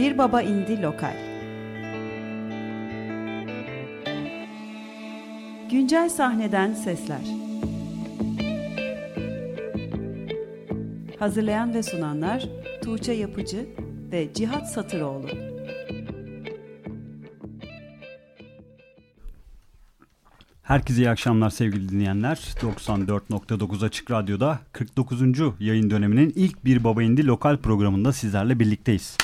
Bir Baba indi Lokal Güncel sahneden sesler Hazırlayan ve sunanlar Tuğçe Yapıcı ve Cihat Satıroğlu Herkese iyi akşamlar sevgili dinleyenler. 94.9 Açık Radyo'da 49. yayın döneminin ilk Bir Baba İndi lokal programında sizlerle birlikteyiz.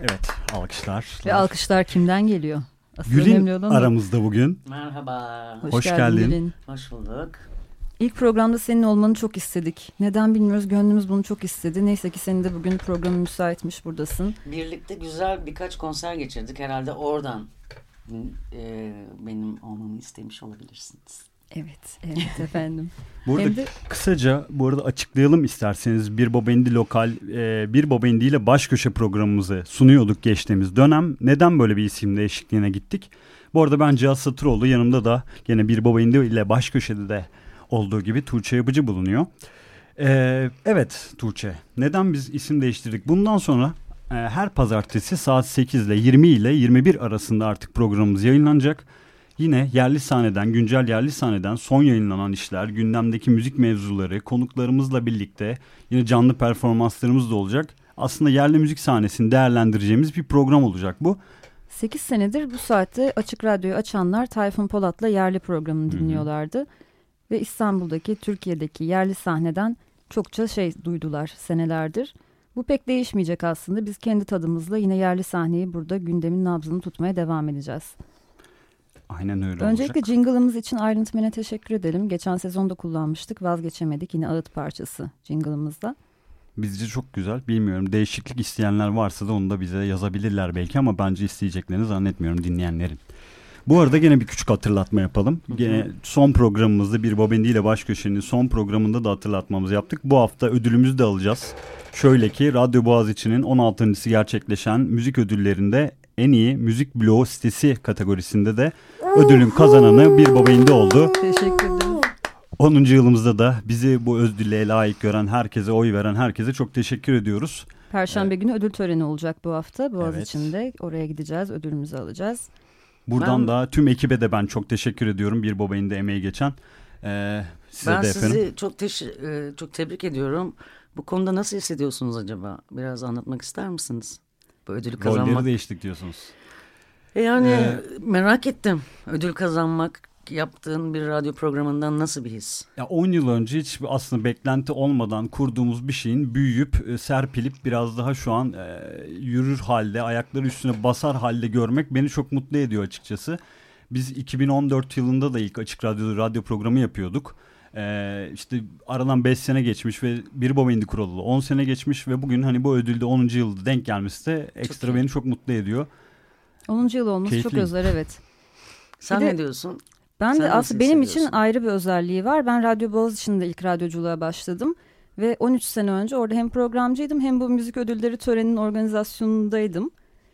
Evet alkışlar. Ve alkışlar kimden geliyor? Asıl Gül'in aramızda bugün. Merhaba. Hoş, Hoş geldin. geldin. Hoş bulduk. İlk programda senin olmanı çok istedik. Neden bilmiyoruz. Gönlümüz bunu çok istedi. Neyse ki senin de bugün programı müsaitmiş buradasın. Birlikte güzel birkaç konser geçirdik. Herhalde oradan e, benim olmamı istemiş olabilirsiniz. Evet, evet efendim. bu arada de... kısaca bu arada açıklayalım isterseniz Bir Baba İndi Lokal, e, Bir Baba İndi ile baş köşe programımızı sunuyorduk geçtiğimiz dönem. Neden böyle bir isim değişikliğine gittik? Bu arada ben Cihat Satıroğlu yanımda da gene Bir Baba İndi ile baş köşede de olduğu gibi Tuğçe Yapıcı bulunuyor. Ee, evet Tuğçe neden biz isim değiştirdik? Bundan sonra e, her pazartesi saat 8 ile 20 ile 21 arasında artık programımız yayınlanacak. Yine yerli sahneden, güncel yerli sahneden son yayınlanan işler, gündemdeki müzik mevzuları, konuklarımızla birlikte yine canlı performanslarımız da olacak. Aslında yerli müzik sahnesini değerlendireceğimiz bir program olacak bu. 8 senedir bu saatte Açık Radyo'yu açanlar Tayfun Polat'la yerli programını dinliyorlardı. Hı hı. Ve İstanbul'daki, Türkiye'deki yerli sahneden çokça şey duydular senelerdir. Bu pek değişmeyecek aslında. Biz kendi tadımızla yine yerli sahneyi burada gündemin nabzını tutmaya devam edeceğiz. Aynen öyle Öncelikle olacak. jingle'ımız için Ayrıntmen'e teşekkür edelim. Geçen sezonda kullanmıştık. Vazgeçemedik. Yine ağıt parçası jingle'ımızda. Bizce çok güzel. Bilmiyorum değişiklik isteyenler varsa da onu da bize yazabilirler belki ama bence isteyeceklerini zannetmiyorum dinleyenlerin. Bu arada gene bir küçük hatırlatma yapalım. Gene son programımızda bir Bobendi ile baş köşenin son programında da hatırlatmamızı yaptık. Bu hafta ödülümüzü de alacağız. Şöyle ki Radyo Boğaziçi'nin 16.sı gerçekleşen müzik ödüllerinde en iyi müzik bloğu sitesi kategorisinde de ödülün kazananı bir Bobendi oldu. Teşekkür ederim. 10. yılımızda da bizi bu ödülle layık gören herkese, oy veren herkese çok teşekkür ediyoruz. Perşembe evet. günü ödül töreni olacak bu hafta Boğaziçi'nde. Evet. Oraya gideceğiz, ödülümüzü alacağız. Buradan ben, da tüm ekibe de ben çok teşekkür ediyorum. Bir babayın da emeği geçen. Ee, size ben de efendim. sizi çok, teş- e, çok tebrik ediyorum. Bu konuda nasıl hissediyorsunuz acaba? Biraz anlatmak ister misiniz? Bu ödülü kazanmak. Rolleri değiştik diyorsunuz. E yani ee, merak ettim. Ödül kazanmak yaptığın bir radyo programından nasıl bir his? Ya 10 yıl önce hiç aslında beklenti olmadan kurduğumuz bir şeyin büyüyüp e, serpilip biraz daha şu an e, yürür halde, ayakları üstüne basar halde görmek beni çok mutlu ediyor açıkçası. Biz 2014 yılında da ilk Açık Radyo'da radyo programı yapıyorduk. Ee, işte aradan 5 sene geçmiş ve bir baba indi kuralı 10 sene geçmiş ve bugün hani bu ödülde 10. yılda denk gelmesi de ekstra çok beni çok mutlu ediyor. 10. yıl olması Keyifli. çok özel evet. Sen de, ne diyorsun? Ben Sen de aslında benim için ayrı bir özelliği var. Ben Radyo Boğaziçi'nde ilk radyoculuğa başladım. Ve 13 sene önce orada hem programcıydım hem bu müzik ödülleri töreninin organizasyonundaydım.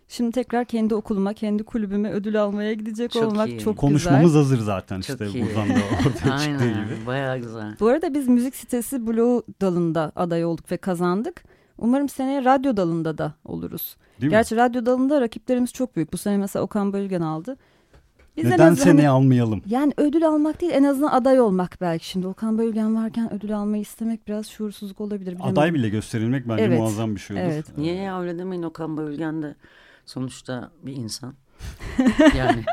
Şimdi tekrar kendi okuluma, kendi kulübüme ödül almaya gidecek çok olmak iyi. çok Çok güzel. hazır zaten çok işte iyi. buradan da ortaya çıktığı gibi. Bayağı güzel. Bu arada biz müzik sitesi Blue dalında aday olduk ve kazandık. Umarım seneye radyo dalında da oluruz. Değil Gerçi mi? radyo dalında rakiplerimiz çok büyük. Bu sene mesela Okan Bölgen aldı. Biz Neden seneye hani, almayalım? Yani ödül almak değil en azından aday olmak belki. Şimdi Okan Bölgen varken ödül almayı istemek biraz şuursuzluk olabilir. Bilemedim. Aday bile gösterilmek bence evet. muazzam bir şey olur. Evet. Niye ya öyle demeyin Okan Bölgen de sonuçta bir insan. yani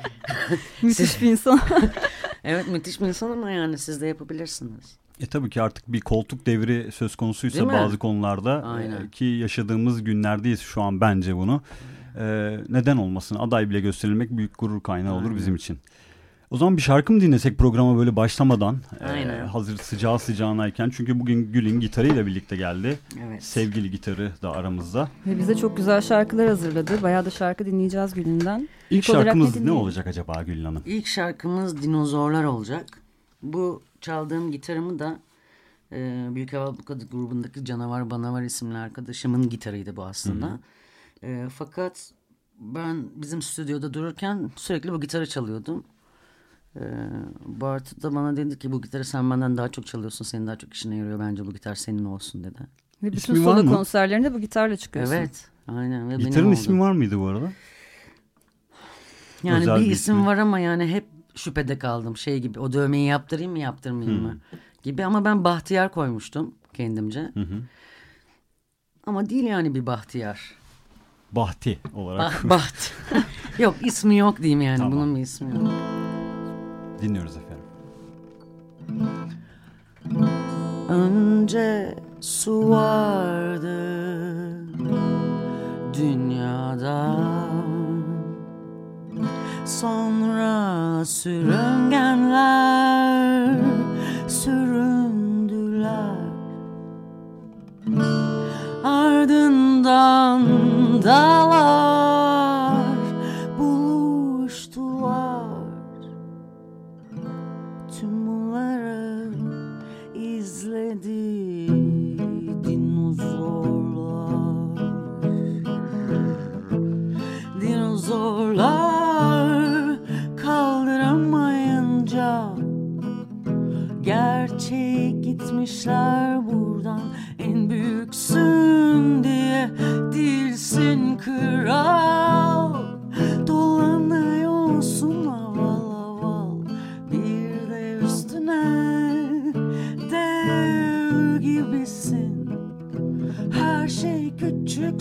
müthiş bir insan. evet müthiş bir insan ama yani siz de yapabilirsiniz. E tabii ki artık bir koltuk devri söz konusuysa bazı konularda Aynen. E, ki yaşadığımız günlerdeyiz şu an bence bunu. E, neden olmasın aday bile gösterilmek büyük gurur kaynağı olur Aynen. bizim için. O zaman bir şarkı mı dinlesek programa böyle başlamadan e, hazır sıcağı sıcağınayken çünkü bugün Gül'ün gitarıyla birlikte geldi. Evet. Sevgili gitarı da aramızda. Ve bize çok güzel şarkılar hazırladı. Bayağı da şarkı dinleyeceğiz Gül'ünden. İlk, İlk şarkımız ne, ne olacak acaba Gül'ün Hanım? İlk şarkımız Dinozorlar olacak. Bu çaldığım gitarımı da e, Büyük Hava grubundaki Canavar Banavar isimli arkadaşımın gitarıydı bu aslında. Hı hı. E, fakat ben bizim stüdyoda dururken sürekli bu gitarı çalıyordum. E, Bart da bana dedi ki bu gitarı sen benden daha çok çalıyorsun. Senin daha çok işine yarıyor bence bu gitar senin olsun dedi. Ve bütün İsmi solo konserlerinde bu gitarla çıkıyorsun. Evet. Aynen. Ve benim Gitarın oldu. ismi var mıydı bu arada? Yani Özel bir bir isim ismi. var ama yani hep şüphede kaldım. Şey gibi o dövmeyi yaptırayım mı yaptırmayayım mı gibi. Ama ben Bahtiyar koymuştum kendimce. Hı hı. Ama değil yani bir Bahtiyar. Bahti olarak Bah, baht. yok ismi yok diyeyim yani. Tamam. Bunun bir ismi yok. dinliyoruz efendim. Önce su vardı Sonra sürüngenler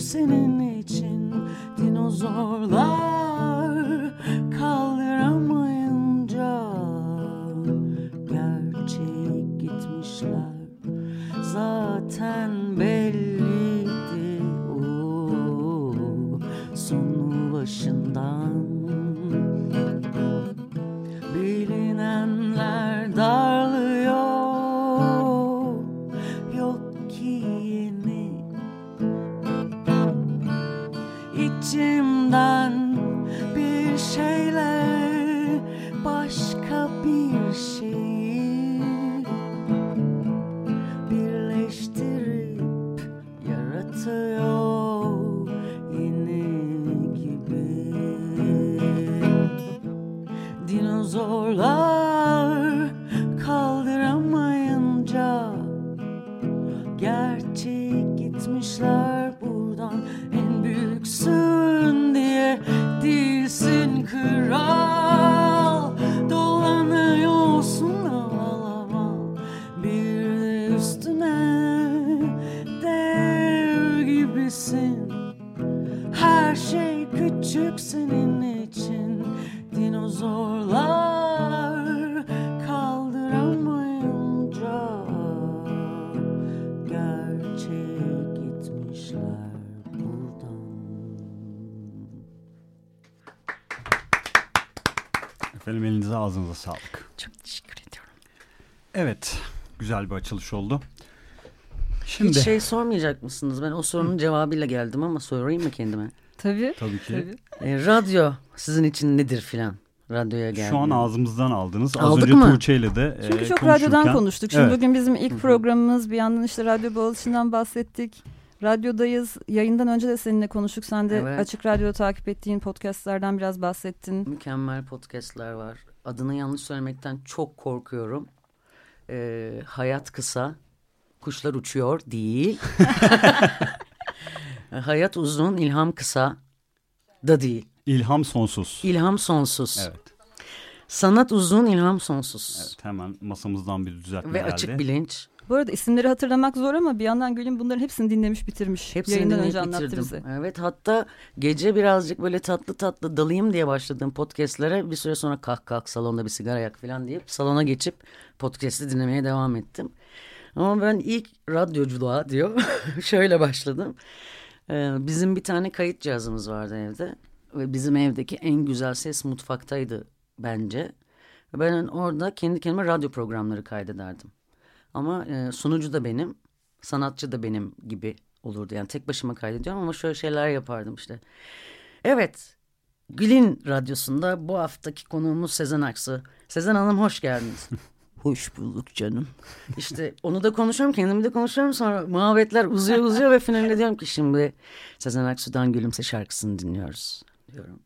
senin için Dinozorlar Evet güzel bir açılış oldu. Şimdi Hiç şey sormayacak mısınız? Ben o sorunun cevabıyla geldim ama sorayım mı kendime? Tabii. tabii ki Tabii. E, radyo sizin için nedir filan? Radyoya geldi. şu an ağzımızdan aldınız. Az Aldık önce mı? Tuğçe ile de Çünkü e, çok konuşurken- radyodan konuştuk. Şimdi Evet. bugün bizim ilk programımız. Bir yandan işte radyo bağlışından bahsettik. Radyodayız. Yayından önce de seninle konuştuk. Sen de Evet. Açık Radyo'da takip ettiğin podcastlerden biraz bahsettin. Mükemmel podcastler var. Adını yanlış söylemekten çok korkuyorum. Ee, hayat kısa, kuşlar uçuyor değil. hayat uzun, ilham kısa da değil. İlham sonsuz. İlham sonsuz. Evet. Sanat uzun, ilham sonsuz. evet. Hemen masamızdan bir düzeltme Ve geldi. açık bilinç. Bu arada isimleri hatırlamak zor ama bir yandan Gül'ün bunların hepsini dinlemiş bitirmiş. Hepsini Yayından dinleyip önce anlattı bitirdim. bize. Evet hatta gece birazcık böyle tatlı tatlı dalayım diye başladığım podcastlere bir süre sonra kalk kalk salonda bir sigara yak falan deyip salona geçip podcast'i dinlemeye devam ettim. Ama ben ilk radyoculuğa diyor şöyle başladım. Ee, bizim bir tane kayıt cihazımız vardı evde ve bizim evdeki en güzel ses mutfaktaydı bence. Ben orada kendi kendime radyo programları kaydederdim. Ama e, sunucu da benim, sanatçı da benim gibi olurdu. Yani tek başıma kaydediyorum ama şöyle şeyler yapardım işte. Evet, Gül'in radyosunda bu haftaki konuğumuz Sezen Aksu. Sezen Hanım hoş geldiniz. hoş bulduk canım. İşte onu da konuşuyorum, kendimi de konuşuyorum. Sonra muhabbetler uzuyor uzuyor ve finalde diyorum ki şimdi Sezen Aksu'dan Gülümse şarkısını dinliyoruz diyorum.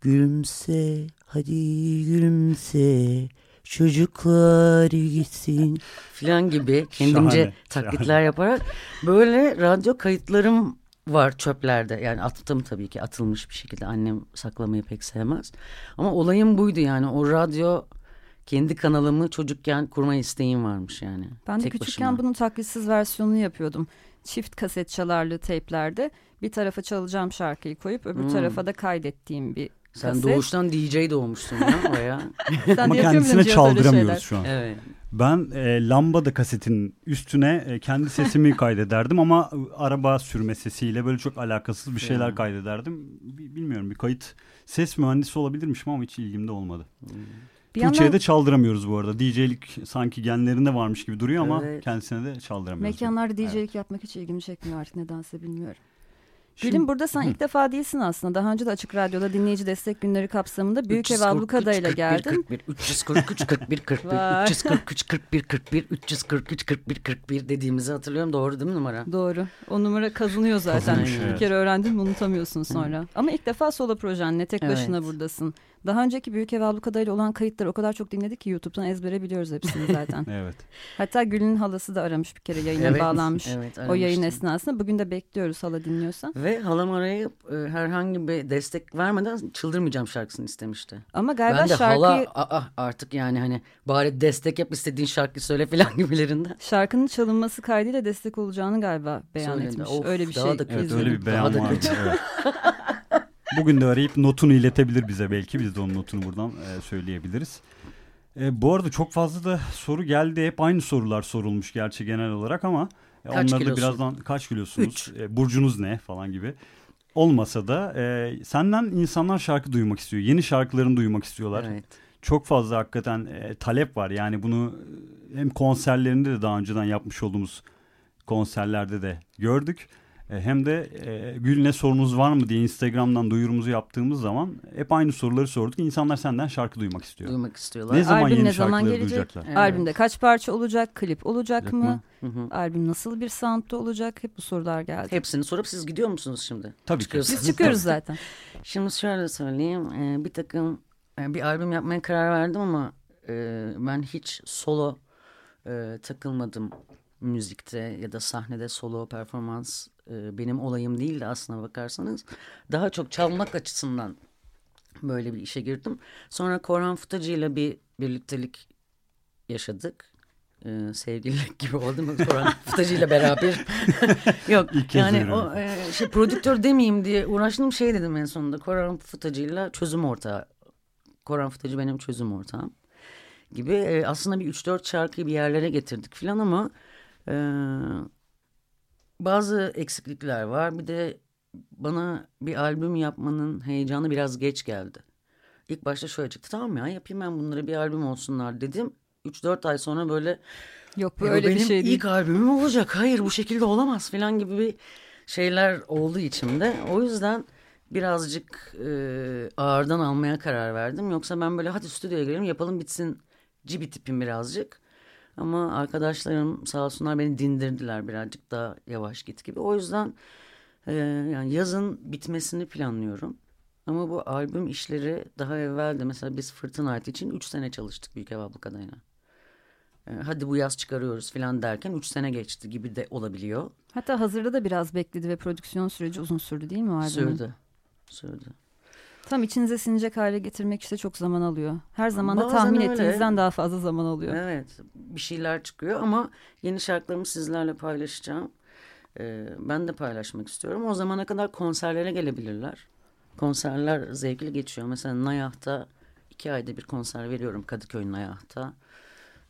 Gülümse, hadi gülümse, çocuklar gitsin filan gibi kendimce Şahane, taklitler şahane. yaparak böyle radyo kayıtlarım var çöplerde. Yani attım tabii ki atılmış bir şekilde. Annem saklamayı pek sevmez. Ama olayım buydu yani. O radyo kendi kanalımı çocukken kurma isteğim varmış yani. Ben de Tek küçükken başıma. bunun taklitsiz versiyonunu yapıyordum. Çift kaset çalarlı teyplerde bir tarafa çalacağım şarkıyı koyup öbür Hmm. tarafa da kaydettiğim bir Sen kaset. doğuştan DJ doğmuşsun ya baya. Ama kendisine çaldıramıyoruz şu an. evet. Ben e, lambada kasetin üstüne e, kendi sesimi kaydederdim ama e, araba sürme sesiyle böyle çok alakasız bir şeyler Ya. kaydederdim. Bi- Bilmiyorum bir kayıt ses mühendisi olabilirmişim ama hiç ilgimde olmadı. Bir Tuğçe'ye yandan de çaldıramıyoruz bu arada. DJ'lik sanki genlerinde varmış gibi duruyor ama Evet. kendisine de çaldıramıyoruz. mekanlarda Evet. DJ'lik yapmak hiç ilgimi çekmiyor artık nedense bilmiyorum. Şimdi- Gülüm burada sen Hı. ilk defa değilsin aslında. Daha önce de Açık Radyo'da dinleyici destek günleri kapsamında Büyük Ev Ablukada ile geldin. 343 41 41 Vay. 343 41 41 343 41 41 dediğimizi hatırlıyorum. Doğru değil mi numara? Doğru. O numara kazınıyor zaten. Kazınmış, bir evet. kere öğrendin mi unutamıyorsun sonra. Ama ilk defa solo projenle tek Evet. başına buradasın. Daha önceki Büyük Ev Ablukada ile olan kayıtları o kadar çok dinledik ki YouTube'dan ezbere biliyoruz hepsini zaten. Evet. Hatta Gül'ün halası da aramış bir kere yayına Evet, bağlanmış. evet, o yayın esnasında. Bugün de bekliyoruz hala dinliyorsa. Ve halam arayıp e, herhangi bir destek vermeden çıldırmayacağım şarkısını istemişti. Ama galiba ben de şarkıyı, hala aa, artık yani hani bari destek yap istediğin şarkı söyle falan gibilerinden. şarkının çalınması kaydıyla destek olacağını galiba beyan Söyledi. etmiş. Of, öyle bir daha şey da kötü. Evet öyle bir Daha beyan da kötü. Bugün de arayıp notunu iletebilir bize belki. Biz de onun notunu buradan e, söyleyebiliriz. E, bu arada çok fazla da soru geldi. Hep aynı sorular sorulmuş gerçi genel olarak ama e, Kaç onları da birazdan kaç kilosunuz? Üç. E, burcunuz ne falan gibi. Olmasa da e, senden insanlar şarkı duymak istiyor. Yeni şarkılarını duymak istiyorlar. Evet. Çok fazla hakikaten e, talep var. Yani bunu e, hem konserlerinde de daha önceden yapmış olduğumuz konserlerde de gördük. E, hem de e, Gül ne sorunuz var mı diye Instagram'dan duyurumuzu yaptığımız zaman hep aynı soruları sorduk. İnsanlar senden şarkı duymak istiyor. Duymak istiyorlar. Ne zaman Albüm yeni ne zaman gelecek? duyacaklar? Evet. Albümde kaç parça olacak? Klip olacak Olacak mı? mı? Hı hı. Albüm nasıl bir soundda olacak? Hep bu sorular geldi. Hepsini sorup siz gidiyor musunuz şimdi? Tabii ki. Biz çıkıyoruz zaten. Şimdi şöyle söyleyeyim. e, bir takım bir albüm yapmaya karar verdim ama e, ben hiç solo e, takılmadım müzikte ya da sahnede solo performans e, benim olayım değildi aslına bakarsanız. Daha çok çalmak açısından böyle bir işe girdim. Sonra Korhan Futacı ile bir birliktelik yaşadık. Ee, sevgililik gibi oldu mu? Korhan Futacı ile beraber. Yok İlk yani o e, şey prodüktör demeyeyim diye uğraştığım şey dedim en sonunda. Korhan Futacı ile çözüm ortağı. Korhan Futacı benim çözüm ortağım gibi. E, aslında bir 3-4 şarkıyı bir yerlere getirdik falan ama e, bazı eksiklikler var. Bir de bana bir albüm yapmanın heyecanı biraz geç geldi. İlk başta şöyle çıktı. Tamam ya yapayım ben bunları bir albüm olsunlar dedim. 3-4 ay sonra böyle Yok bu "Ya öyle benim bir şey değil. ilk albümüm olacak. Hayır bu şekilde olamaz falan gibi bir şeyler oldu içimde. O yüzden birazcık e, ağırdan almaya karar verdim. Yoksa ben böyle hadi stüdyoya girelim yapalım bitsin cibi tipim birazcık. Ama arkadaşlarım sağ olsunlar beni dindirdiler birazcık daha yavaş git gibi. O yüzden e, yani yazın bitmesini planlıyorum. Ama bu albüm işleri daha evvel de mesela biz Fırtına Ait için 3 sene çalıştık Büyük Ev Ablukada'yla. E, hadi bu yaz çıkarıyoruz falan derken 3 sene geçti gibi de olabiliyor. Hatta hazırda da biraz bekledi ve prodüksiyon süreci uzun sürdü değil mi albümün? Sürdü. Sürdü. Tam içinize sinecek hale getirmek işte çok zaman alıyor. Her zaman da Bazen tahmin öyle. ettiğinizden daha fazla zaman alıyor. Evet bir şeyler çıkıyor ama yeni şarkılarımı sizlerle paylaşacağım. Ee, ben de paylaşmak istiyorum. O zamana kadar konserlere gelebilirler. Konserler zevkli geçiyor. Mesela Nayah'ta iki ayda bir konser veriyorum Kadıköy Nayah'ta.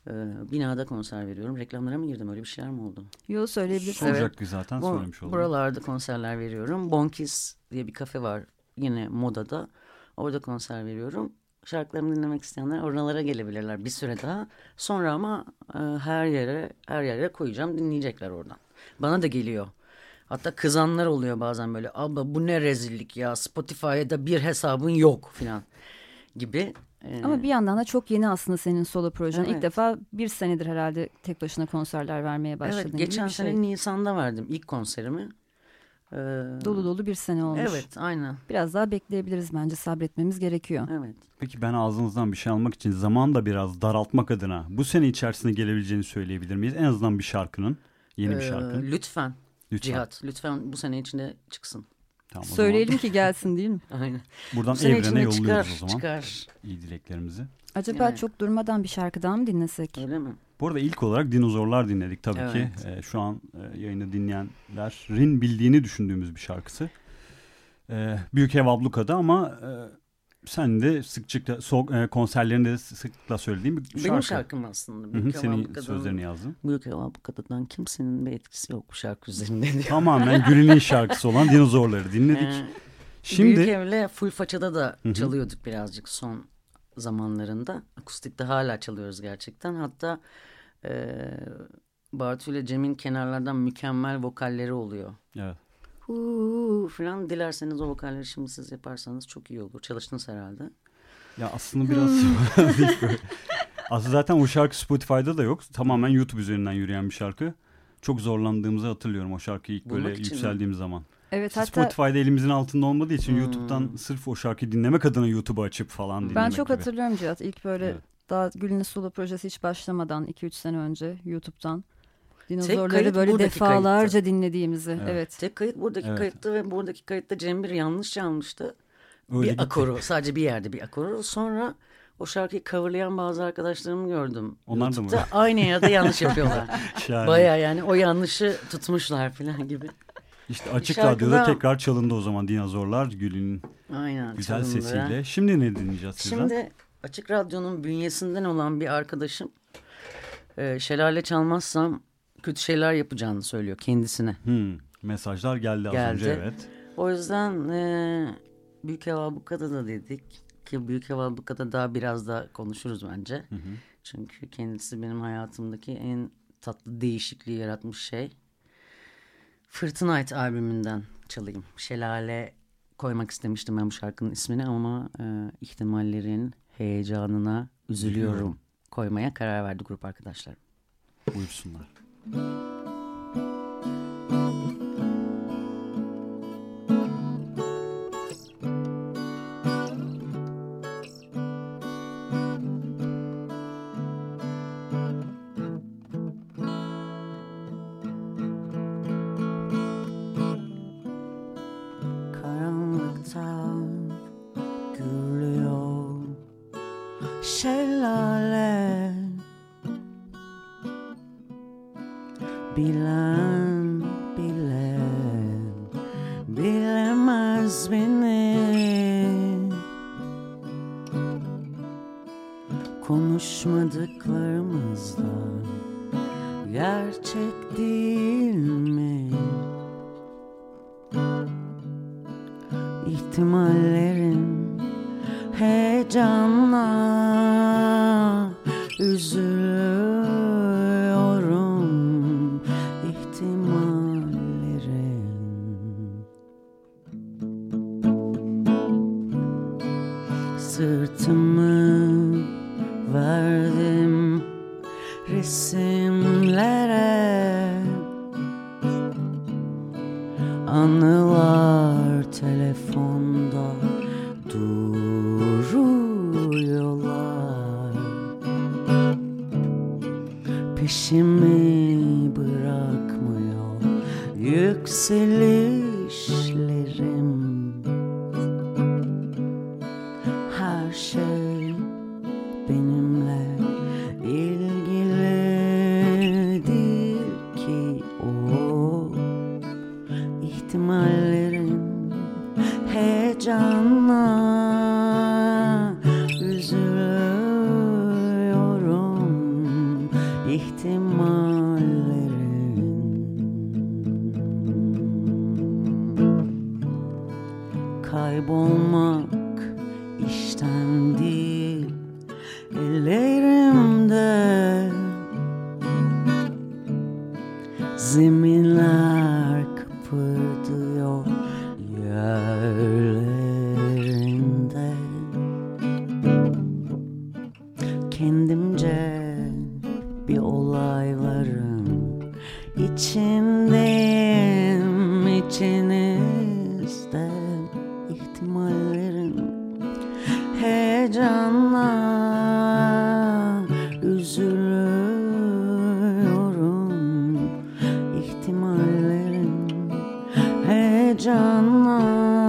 Ee, binada konser veriyorum. Reklamlara mı girdim? Öyle bir şeyler mi oldu? Yo söyleyebilirsin. Evet. Soracak zaten Bu- söylemiş oldum. Buralarda konserler veriyorum. Bonkis diye bir kafe var yine modada. Orada konser veriyorum. Şarkılarımı dinlemek isteyenler oralara gelebilirler bir süre daha. Sonra ama e, her yere her yere koyacağım dinleyecekler oradan. Bana da geliyor. Hatta kızanlar oluyor bazen böyle. Abla bu ne rezillik ya Spotify'da bir hesabın yok falan gibi. E, Ama bir yandan da çok yeni aslında senin solo projen. İlk Evet. defa bir senedir herhalde tek başına konserler vermeye başladın evet, geçen bir şey. sene Nisan'da verdim ilk konserimi. E, Dolu dolu bir sene olmuş. Evet aynen. Biraz daha bekleyebiliriz bence sabretmemiz gerekiyor. Evet. Peki ben ağzınızdan bir şey almak için zaman da biraz daraltmak adına bu sene içerisinde gelebileceğini söyleyebilir miyiz? En azından bir şarkının, yeni bir Ee, şarkı. Lütfen. Lütfen. Cihat lütfen bu sene içinde çıksın. Tamam, o Söyleyelim ki gelsin değil mi? Aynen. Buradan Bu evrene yolluyoruz çıkar, o zaman. çıkar. İyi dileklerimizi. Acaba Yani. çok durmadan bir şarkı daha mı dinlesek? Öyle mi? Bu arada ilk olarak dinozorlar dinledik tabii Evet. ki. Ee, şu an e, yayını dinleyenlerin bildiğini düşündüğümüz bir şarkısı. Ee, Büyük Ev Abluka'da ama e, sen de sıkça so, e, konserlerinde sıklıkla söylediğin bir şarkı. Benim şarkım aslında. Hı hı, Büyük Ev senin sözlerini yazdım. Büyük Ev Abluka'dan kimsenin bir etkisi yok bu şarkı üzerinde diyor. Tamamen Gül'ün şarkısı olan dinozorları dinledik. Şimdi Büyük Ev'le Full Faça'da da Hı hı. çalıyorduk birazcık son zamanlarında. Akustikte hala çalıyoruz gerçekten. Hatta e, Bartu ile Cem'in kenarlardan mükemmel vokalleri oluyor. evet. Huu falan dilerseniz o vokalleri şimdi siz yaparsanız çok iyi olur. Çalıştınız herhalde. Ya aslında biraz aslında zaten o şarkı Spotify'da da yok. Tamamen YouTube üzerinden yürüyen bir şarkı. Çok zorlandığımızı hatırlıyorum o şarkıyı ilk böyle Bulmak için mi? yükseldiğimiz zaman. Evet hatta Spotify'da elimizin altında olmadığı için Hmm. YouTube'dan sırf o şarkıyı dinlemek adına YouTube'u açıp falan dinlemek ben çok gibi. hatırlıyorum Cihat. İlk böyle Evet. Daha Gül'ün solo projesi hiç başlamadan 2-3 sene önce YouTube'dan dinozorları böyle defalarca kayıttı. dinlediğimizi. Evet. Evet. Tek kayıt buradaki Evet. kayıtta ve buradaki kayıtta Cem bir yanlış çalmıştı. Öyle bir gitti. akoru sadece bir yerde bir akoru. Sonra o şarkıyı coverlayan bazı arkadaşlarımı gördüm. Onlar da mı? YouTube'da Aynı yerde yanlış yapıyorlar. Baya yani o yanlışı tutmuşlar falan gibi. İşte açık Şarkıda- radyoda tekrar çalındı o zaman dinozorlar Gül'ün Aynen. güzel çalındı. sesiyle. Şimdi ne dinleyeceğiz sizden? Şimdi Açık Radyo'nun bünyesinden olan bir arkadaşım e, şelale çalmazsam kötü şeyler yapacağını söylüyor kendisine. Hmm, mesajlar geldi az Geldi. önce evet. O yüzden e, Büyük Ev Abluka'da da dedik ki Büyük Ev Abluka'da daha biraz da konuşuruz bence. Hı hı. Çünkü kendisi benim hayatımdaki en tatlı değişikliği yaratmış şey. Fırtınayt albümünden çalayım. Şelale koymak istemiştim ben bu şarkının ismini ama e, ihtimallerin heyecanına üzülüyorum koymaya karar verdi grup arkadaşlar. Buyursunlar. Karanlıkta canlı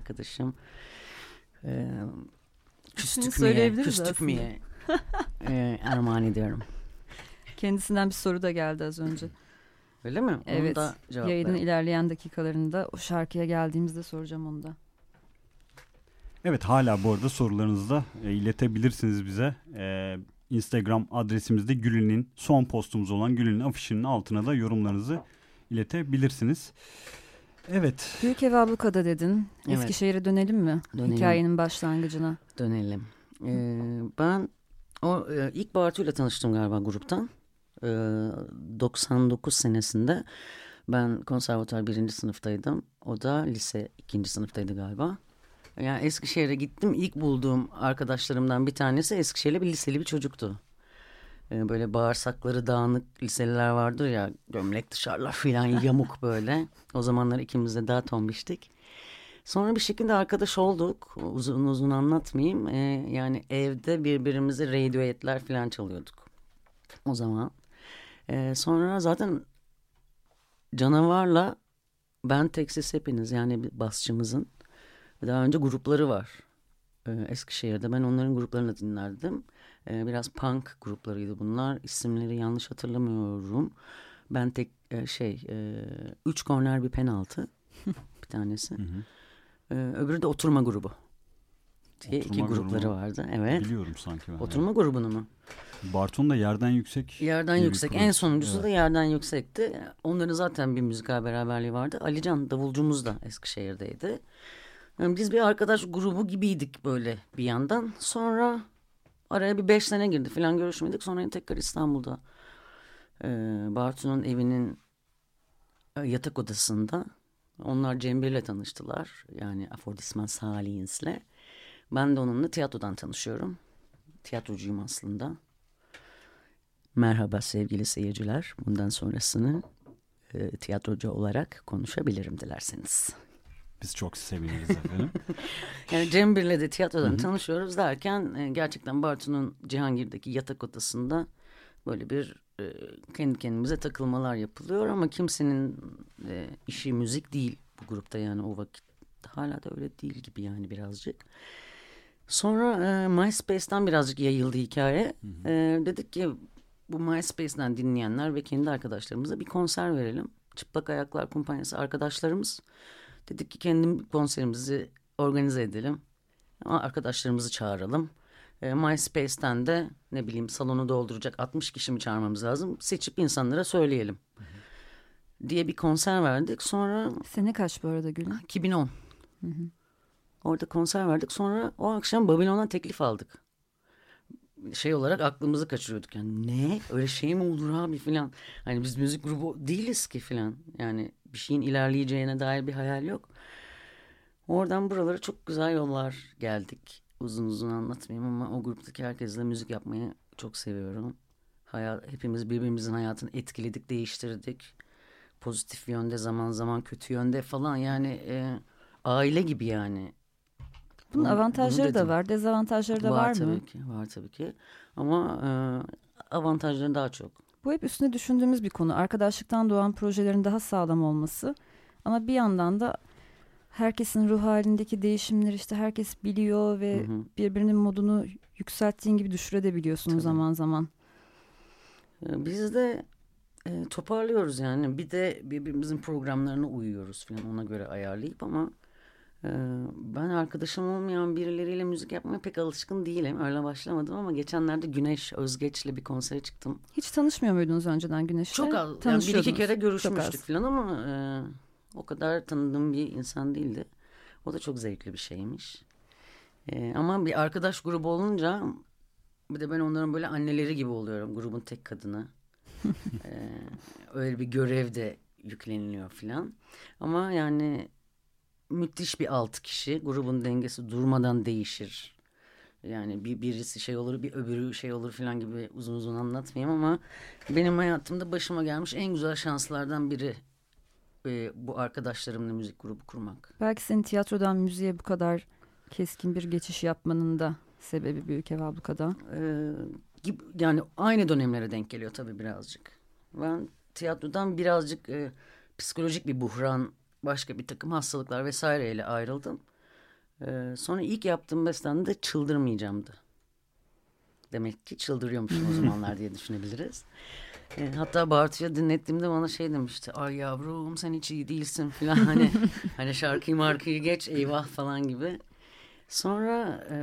Arkadaşım küstük söyleyebiliriz miye, küstük aslında. miye e, armağan ediyorum. Kendisinden bir soru da geldi az önce. Öyle mi? Onu Evet. da Yayının ilerleyen dakikalarında o şarkıya geldiğimizde soracağım onu da. Evet hala bu arada sorularınızı da e, iletebilirsiniz bize. E, Instagram adresimizde Gül'ünün son postumuz olan Gül'ünün afişinin altına da yorumlarınızı iletebilirsiniz. Evet. Büyük ev ablukada dedin. Evet. Eskişehir'e dönelim mi? Dönelim. Hikayenin başlangıcına. Dönelim. Ee, ben o e, ilk Bartu'yla tanıştım galiba gruptan. Ee, 99 senesinde ben konservatuar birinci sınıftaydım. O da lise ikinci sınıftaydı galiba. Yani Eskişehir'e gittim. İlk bulduğum arkadaşlarımdan bir tanesi Eskişehir'li bir liseli bir çocuktu. Ee, böyle bağırsakları dağınık liseliler vardır ya gömlek dışarılar filan yamuk böyle. O zamanlar ikimiz de daha tombiştik. Sonra bir şekilde arkadaş olduk. Uzun uzun anlatmayayım. Ee, yani evde birbirimize radioetler falan çalıyorduk. O zaman. Ee, sonra zaten canavarla ben Texas hepiniz yani basçımızın daha önce grupları var. Eskişehir'de ben onların gruplarını dinlerdim. Ee, biraz punk gruplarıydı bunlar. İsimleri yanlış hatırlamıyorum. Ben tek e, şey e, üç korner bir penaltı bir tanesi. Hı hı. Ee, öbürü de oturma grubu diye Oturma iki grupları grubu. vardı. Evet. Biliyorum sanki ben. Oturma grubunu mu? Barton da yerden yüksek. Yerden yüksek. En sonuncusu Evet. da yerden yüksekti. Onların zaten bir müzikal beraberliği vardı. Alican davulcumuz da Eskişehir'deydi. Yani biz bir arkadaş grubu gibiydik böyle bir yandan. Sonra araya bir beş sene girdi falan görüşmedik. Sonra tekrar İstanbul'da e, Bartu'nun evinin e, yatak odasında onlar Cembir'le tanıştılar. Yani Afrodisman Salihins'le. Ben de onunla tiyatrodan tanışıyorum. Tiyatrocuyum aslında. Merhaba sevgili seyirciler. Bundan sonrasını e, tiyatrocu olarak konuşabilirim dilerseniz. Biz çok seviniriz efendim. Yani Cembir'le de tiyatrodan tanışıyoruz derken e, gerçekten Bartu'nun Cihangir'deki yatak odasında böyle bir e, kendi kendimize takılmalar yapılıyor ama kimsenin e, işi müzik değil bu grupta yani o vakit hala da öyle değil gibi yani birazcık. Sonra e, MySpace'ten birazcık yayıldı hikaye. E, dedik ki bu MySpace'den dinleyenler ve kendi arkadaşlarımıza bir konser verelim. Çıplak Ayaklar Kumpanyası arkadaşlarımız dedik ki kendi konserimizi organize edelim. Ama Arkadaşlarımızı çağıralım. E, MySpace'ten de ne bileyim salonu dolduracak 60 kişi mi çağırmamız lazım? Seçip insanlara söyleyelim. Diye bir konser verdik. Sonra Sene kaç bu arada Gül'ün? 2010. Orada konser verdik. Sonra o akşam Babilon'dan teklif aldık. Şey olarak aklımızı kaçırıyorduk. Yani ne? Öyle şey mi olur abi filan. Hani biz müzik grubu değiliz ki filan. Yani bir şeyin ilerleyeceğine dair bir hayal yok. Oradan buralara çok güzel yollar geldik. Uzun uzun anlatmayayım ama o gruptaki herkesle müzik yapmayı çok seviyorum. Hayat, hepimiz birbirimizin hayatını etkiledik, değiştirdik. Pozitif yönde, zaman zaman kötü yönde falan yani e, aile gibi yani. Bunun Bunu- avantajları bunu da var, dezavantajları da var, var mı? tabii ki, var tabii ki. Ama e, avantajları daha çok. Bu hep üstüne düşündüğümüz bir konu. Arkadaşlıktan doğan projelerin daha sağlam olması. Ama bir yandan da herkesin ruh halindeki değişimleri işte herkes biliyor ve Hı hı. birbirinin modunu yükselttiğin gibi düşürebiliyorsunuz Tabii. zaman zaman. E, Biz de e, toparlıyoruz yani. Bir de birbirimizin programlarına uyuyoruz falan ona göre ayarlayıp ama ben arkadaşım olmayan birileriyle müzik yapmaya pek alışkın değilim. Öyle başlamadım ama geçenlerde Güneş Özgeç'le bir konsere çıktım. Hiç tanışmıyor muydunuz önceden Güneş'le? Çok az. Yani bir iki kere görüşmüştük falan ama e, o kadar tanıdığım bir insan değildi. O da çok zevkli bir şeymiş. E, ama bir arkadaş grubu olunca bir de ben onların böyle anneleri gibi oluyorum. Grubun tek kadını. E, öyle bir görev de yükleniliyor falan. Ama yani müthiş bir altı kişi. Grubun dengesi durmadan değişir. Yani bir birisi şey olur bir öbürü şey olur falan gibi uzun uzun anlatmayayım ama benim hayatımda başıma gelmiş en güzel şanslardan biri e, bu arkadaşlarımla müzik grubu kurmak. Belki senin tiyatrodan müziğe bu kadar keskin bir geçiş yapmanın da sebebi Büyük Ev Abluka'da. Ee, gibi, yani aynı dönemlere denk geliyor tabii birazcık. Ben tiyatrodan birazcık e, psikolojik bir buhran, başka bir takım hastalıklar vesaireyle ayrıldım. Ee, sonra ilk yaptığım bestem de çıldırmayacağımdı. Demek ki çıldırıyormuşum o zamanlar diye düşünebiliriz. E, hatta Bartu'ya dinlettiğimde bana şey demişti. Ay yavrum sen hiç iyi değilsin falan. Hani, hani şarkıyı markayı geç eyvah falan gibi. Sonra e,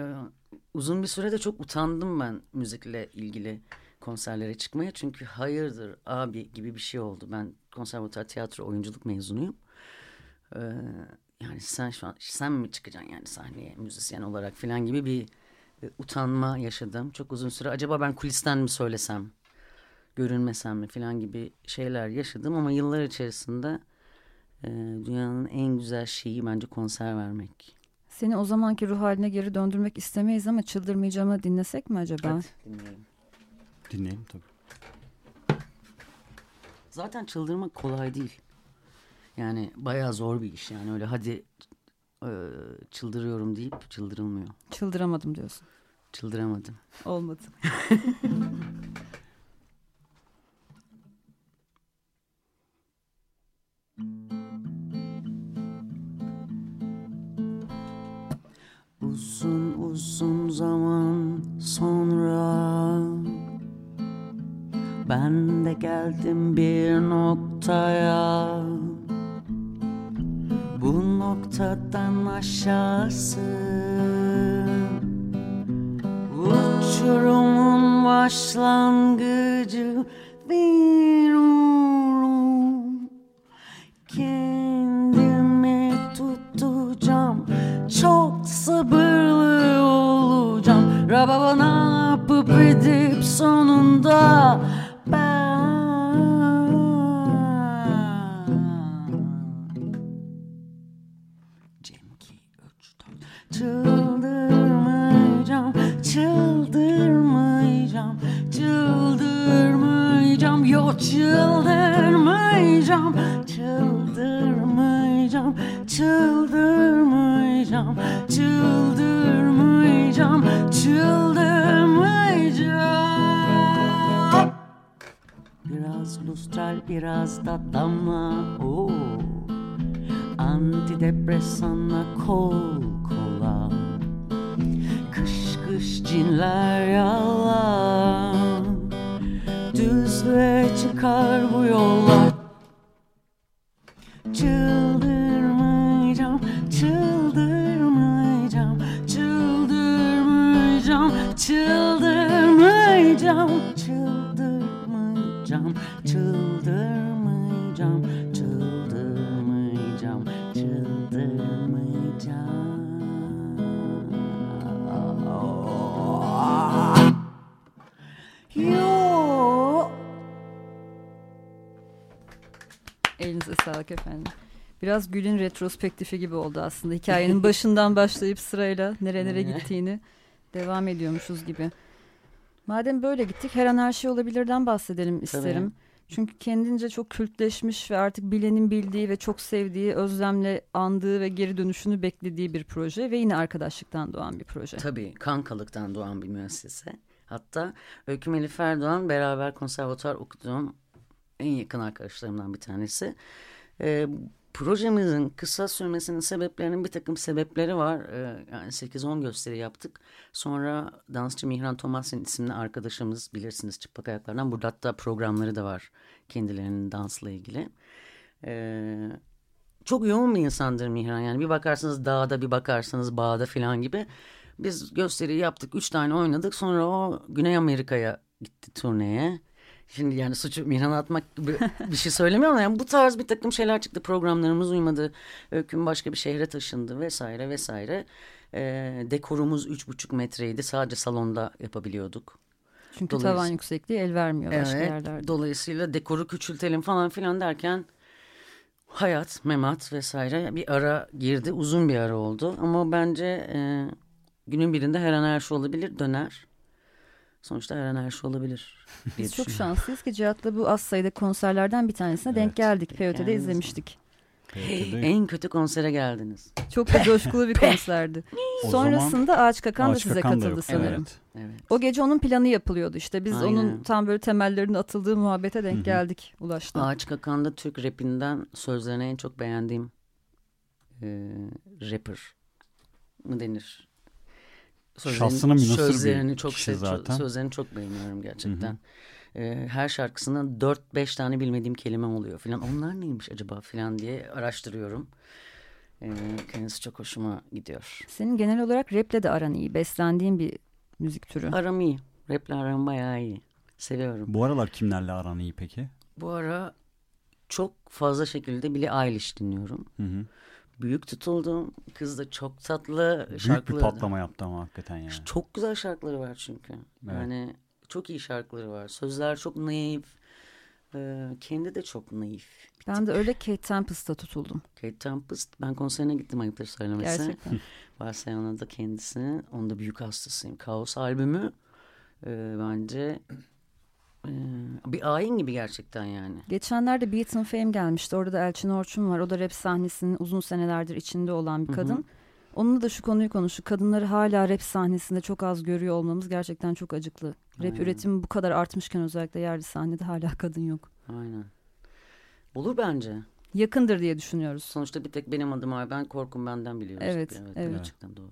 uzun bir sürede çok utandım ben müzikle ilgili konserlere çıkmaya. Çünkü hayırdır abi gibi bir şey oldu. Ben konservatuar tiyatro oyunculuk mezunuyum. Ee, yani sen şu an sen mi çıkacaksın yani sahneye müzisyen olarak falan gibi bir e, utanma yaşadım. Çok uzun süre acaba ben kulisten mi söylesem, görünmesem mi falan gibi şeyler yaşadım. Ama yıllar içerisinde e, dünyanın en güzel şeyi bence konser vermek. Seni o zamanki ruh haline geri döndürmek istemeyiz ama çıldırmayacağımı dinlesek mi acaba? Hadi dinleyelim. Dinleyelim tabii. Zaten çıldırmak kolay değil. Yani bayağı zor bir iş yani öyle hadi e, çıldırıyorum deyip çıldırılmıyor. Çıldıramadım diyorsun. Çıldıramadım. Olmadı. Uzun uzun zaman sonra Ben de geldim bir noktaya Bu noktadan aşağısı. Uçurumun başlangıcı Bilmiyorum Kendimi tutacağım. Çok sabırlı olacağım. Rababa ne yapıp edip sonunda biraz da damla Biraz Gül'ün retrospektifi gibi oldu aslında. Hikayenin başından başlayıp sırayla nerelere gittiğini devam ediyormuşuz gibi. Madem böyle gittik her an her şey olabilirden bahsedelim isterim. Tabii. Çünkü kendince çok kültleşmiş ve artık bilenin bildiği ve çok sevdiği, özlemle andığı ve geri dönüşünü beklediği bir proje ve yine arkadaşlıktan doğan bir proje. Tabii kankalıktan doğan bir müessese. Hatta Öykü Melih Erdoğan beraber konservatuar okuduğum en yakın arkadaşlarımdan bir tanesi. Ee, projemizin kısa sürmesinin sebeplerinin bir takım sebepleri var. Ee, yani 8-10 gösteri yaptık. Sonra dansçı Mihran Tomasin isimli arkadaşımız bilirsiniz çıplak ayaklardan. Burada hatta programları da var kendilerinin dansla ilgili. Ee, çok yoğun bir insandır Mihran. Yani bir bakarsınız dağda bir bakarsanız bağda falan gibi. Biz gösteri yaptık. Üç tane oynadık. Sonra o Güney Amerika'ya gitti turneye. Şimdi yani suçu Mihran'a atmak gibi bir şey söylemiyorum ama yani bu tarz bir takım şeyler çıktı. Programlarımız uymadı. Öyküm başka bir şehre taşındı vesaire vesaire. E, dekorumuz üç buçuk metreydi. Sadece salonda yapabiliyorduk. Çünkü tavan yüksekliği el vermiyor evet, başka yerlerde. Dolayısıyla dekoru küçültelim falan filan derken hayat, memat vesaire bir ara girdi. Uzun bir ara oldu. Ama bence e, günün birinde her an her şey olabilir döner. Sonuçta her an her şey olabilir. Biz çok şanslıyız ki Cihat'la bu az sayıda konserlerden bir tanesine evet. denk geldik. PYT'de izlemiştik. En kötü konsere geldiniz. Çok da coşkulu bir konserdi. Sonrasında Ağaç Kakan da size Kakan katıldı sanırım. Evet. evet. O gece onun planı yapılıyordu işte. Biz Aynen. onun tam böyle temellerinin atıldığı muhabbete denk geldik Ulaş'ta. Ağaç Kakan'da Türk rapinden sözlerine en çok beğendiğim e, rapper mı denir? Şahsına münasır sözlerini bir çok kişi zaten. Sözlerini çok beğeniyorum gerçekten. Hı hı. Ee, her şarkısından dört beş tane bilmediğim kelime oluyor filan. Onlar neymiş acaba filan diye araştırıyorum. Ee, kendisi çok hoşuma gidiyor. Senin genel olarak raple de aran iyi. Beslendiğin bir müzik türü. Aram iyi. Raple aram bayağı iyi. Seviyorum. Bu aralar kimlerle aran iyi peki? Bu ara çok fazla şekilde Billie Eilish dinliyorum. Hı hı büyük tutuldum. Kız da çok tatlı büyük şarkıları. Bir patlama yaptı ama hakikaten yani. Çok güzel şarkıları var çünkü. Evet. Yani çok iyi şarkıları var. Sözler çok naif. Ee, kendi de çok naif. Ben de öyle Kate Tempest'a tutuldum. Kate Tempest. Ben konserine gittim ayıptır söylemesi. Gerçekten. Barcelona'da kendisi. Onun da büyük hastasıyım. Kaos albümü e, bence bir ayin gibi gerçekten yani. Geçenlerde Beaton Fame gelmişti. Orada da Elçin Orçun var. O da rap sahnesinin uzun senelerdir içinde olan bir kadın. Hı hı. Onunla da şu konuyu konuştuk. Kadınları hala rap sahnesinde çok az görüyor olmamız gerçekten çok acıklı. Rap Aynen. üretimi bu kadar artmışken özellikle yerli sahnede hala kadın yok. Aynen. Olur bence. Yakındır diye düşünüyoruz. Sonuçta bir tek benim adım var. Ben korkum benden biliyoruz. Evet, evet. evet. Gerçekten doğru.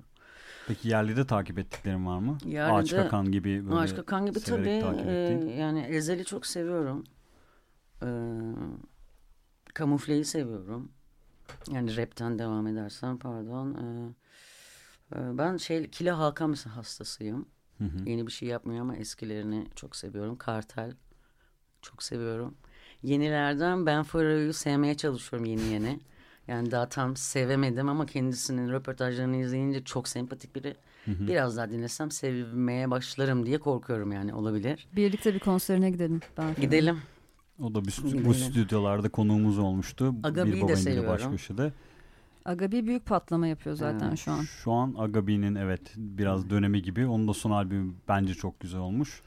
Peki yerli takip ettiklerin var mı? Yerlide, Ağaç Kakan gibi böyle Ağaç Kakan gibi tabii. E, yani Ezel'i çok seviyorum. E, Kamufleyi seviyorum. Yani rapten devam edersen pardon. E, e, ben şey Kila Hakan hastasıyım. Hı hı. Yeni bir şey yapmıyor ama eskilerini çok seviyorum. Kartel çok seviyorum. Yenilerden Ben Ferrari'yi sevmeye çalışıyorum yeni yeni. Yani daha tam sevemedim ama kendisinin röportajlarını izleyince çok sempatik biri. Hı hı. Biraz daha dinlesem sevmeye başlarım diye korkuyorum yani olabilir. Birlikte bir konserine gidelim. Ben gidelim. O da bu, bu stüdyolarda konuğumuz olmuştu. Agabi'yi bir de seviyorum. Baş köşede. Agabi büyük patlama yapıyor zaten evet. şu an. Şu an Agabi'nin evet biraz dönemi gibi. Onun da son albümü bence çok güzel olmuş.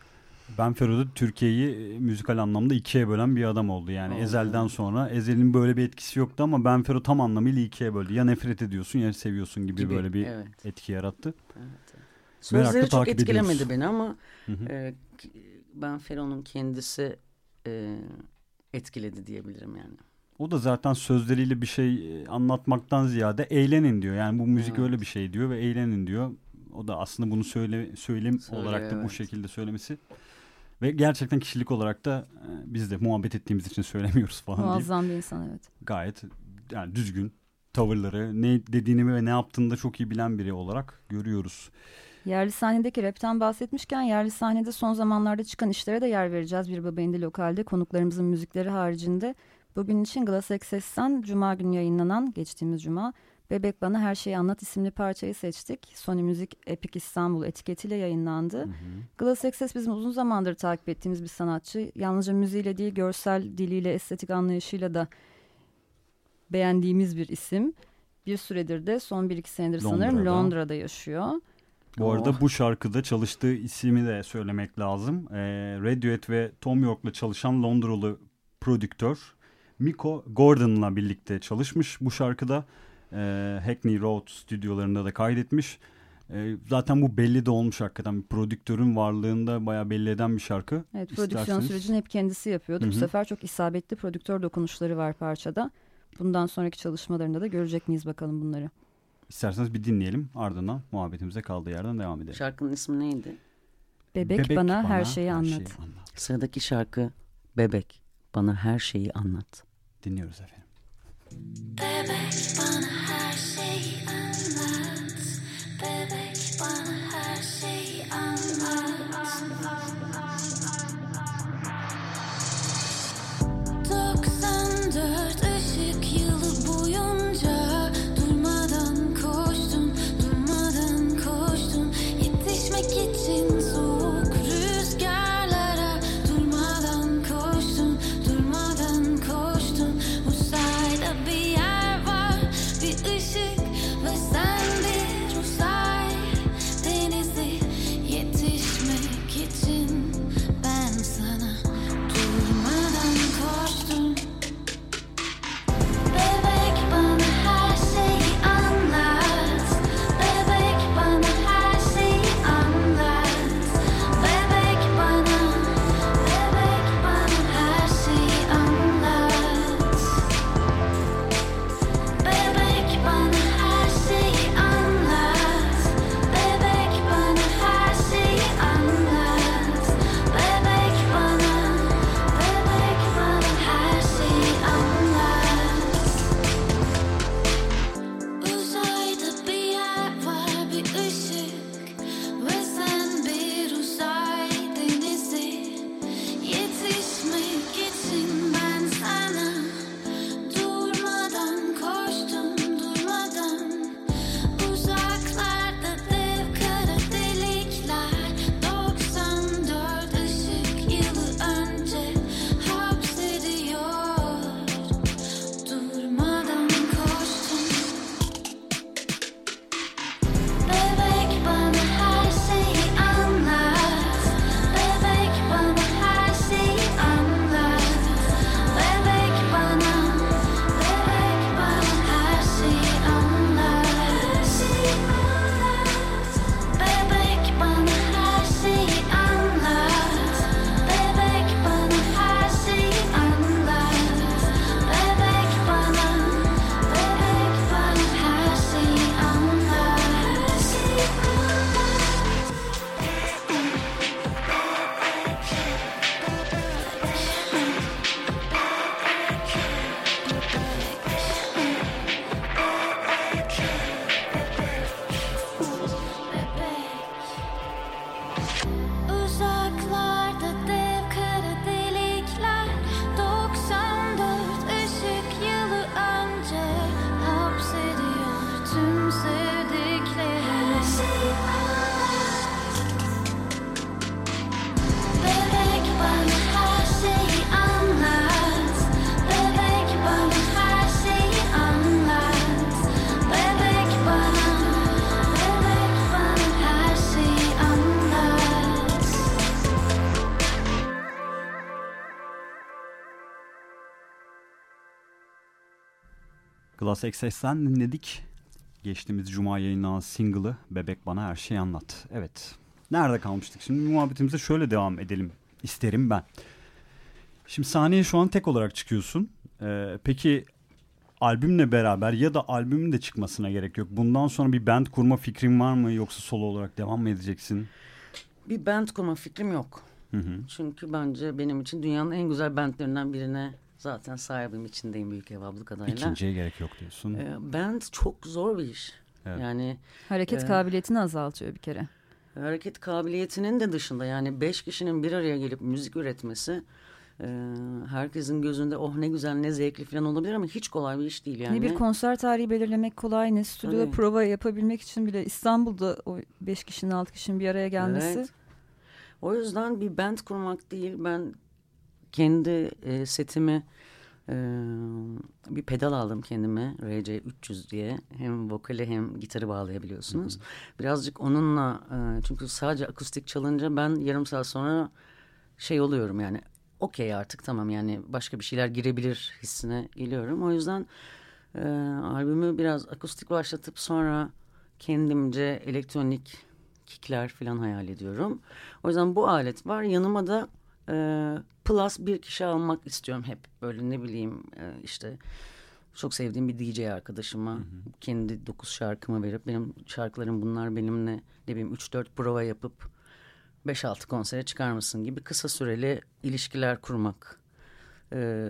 Ben Fero'da Türkiye'yi e, müzikal anlamda ikiye bölen bir adam oldu. Yani Oo. Ezel'den sonra Ezel'in böyle bir etkisi yoktu ama Ben Fero tam anlamıyla ikiye böldü. Ya nefret ediyorsun ya seviyorsun gibi, gibi böyle bir evet. etki yarattı. Evet. Sözleri çok etkilemedi ediyoruz. beni ama e, Ben Fero'nun kendisi e, etkiledi diyebilirim yani. O da zaten sözleriyle bir şey e, anlatmaktan ziyade eğlenin diyor. Yani bu müzik evet. öyle bir şey diyor ve eğlenin diyor. O da aslında bunu söyle söylem Söyle, olarak da evet. bu şekilde söylemesi ve gerçekten kişilik olarak da e, biz de muhabbet ettiğimiz için söylemiyoruz falan Muazzam deyip. bir insan evet. Gayet yani düzgün tavırları, ne dediğini ve ne yaptığını da çok iyi bilen biri olarak görüyoruz. Yerli sahnedeki rapten bahsetmişken yerli sahnede son zamanlarda çıkan işlere de yer vereceğiz. Bir Baba İndi Lokal'de konuklarımızın müzikleri haricinde. Bugün için Glass Access'ten Cuma günü yayınlanan geçtiğimiz Cuma Bebek Bana Her Şeyi Anlat isimli parçayı seçtik. Sony Müzik Epic İstanbul etiketiyle yayınlandı. Hı hı. Glass Access bizim uzun zamandır takip ettiğimiz bir sanatçı. Yalnızca müziğiyle değil görsel diliyle, estetik anlayışıyla da beğendiğimiz bir isim. Bir süredir de son bir iki senedir Londra sanırım Londra'da yaşıyor. Bu Oh. arada bu şarkıda çalıştığı ismi de söylemek lazım. Ee, Radiohead ve Tom York'la çalışan Londralı prodüktör Miko Gordon'la birlikte çalışmış bu şarkıda. Ee, Hackney Road stüdyolarında da kaydetmiş. Ee, zaten bu belli de olmuş hakikaten. Prodüktörün varlığında bayağı belli eden bir şarkı. Evet prodüksiyon İsterseniz- sürecini hep kendisi yapıyordu. Hı Bu hı. sefer çok isabetli prodüktör dokunuşları var parçada. Bundan sonraki çalışmalarında da görecek miyiz bakalım bunları. İsterseniz bir dinleyelim ardından muhabbetimize kaldığı yerden devam edelim. Şarkının ismi neydi? Bebek, bana, her şeyi anlat. Sıradaki şarkı Bebek bana her şeyi anlat. Dinliyoruz efendim. Bebek bana her şeyi. Bebek bana Glass XS'den dinledik. Geçtiğimiz cuma yayınlanan single'ı Bebek Bana Her Şeyi Anlat. Evet. Nerede kalmıştık? Şimdi muhabbetimize şöyle devam edelim isterim ben. Şimdi sahneye şu an tek olarak çıkıyorsun. Ee, peki albümle beraber ya da albümün de çıkmasına gerek yok. Bundan sonra bir band kurma fikrin var mı yoksa solo olarak devam mı edeceksin? Bir band kurma fikrim yok. Hı hı. Çünkü bence benim için dünyanın en güzel bandlerinden birine zaten sahibim içindeyim Büyük Ev Ablı kadarıyla. İkinciye gerek yok diyorsun. Ee, band çok zor bir iş. Evet. Yani Hareket Ee, kabiliyetini azaltıyor bir kere. hareket kabiliyetinin de dışında yani beş kişinin bir araya gelip müzik üretmesi e, herkesin gözünde oh ne güzel ne zevkli falan olabilir ama hiç kolay bir iş değil yani. Ne bir konser tarihi belirlemek kolay ne stüdyoda Tabii. prova yapabilmek için bile İstanbul'da o beş kişinin altı kişinin bir araya gelmesi. Evet. O yüzden bir band kurmak değil ben kendi e, setimi Ee, bir pedal aldım kendime RC 300 diye hem vokali hem gitarı bağlayabiliyorsunuz. Birazcık onunla e, çünkü sadece akustik çalınca ben yarım saat sonra şey oluyorum yani okey artık tamam yani başka bir şeyler girebilir hissine geliyorum. O yüzden e, albümü biraz akustik başlatıp sonra kendimce elektronik kickler falan hayal ediyorum. O yüzden bu alet var. Yanıma da e, plus bir kişi almak istiyorum hep. Böyle ne bileyim e, işte çok sevdiğim bir DJ arkadaşıma kendi dokuz şarkımı verip benim şarkılarım bunlar benimle ne bileyim 3-4 prova yapıp 5-6 konsere çıkar mısın gibi kısa süreli ilişkiler kurmak e,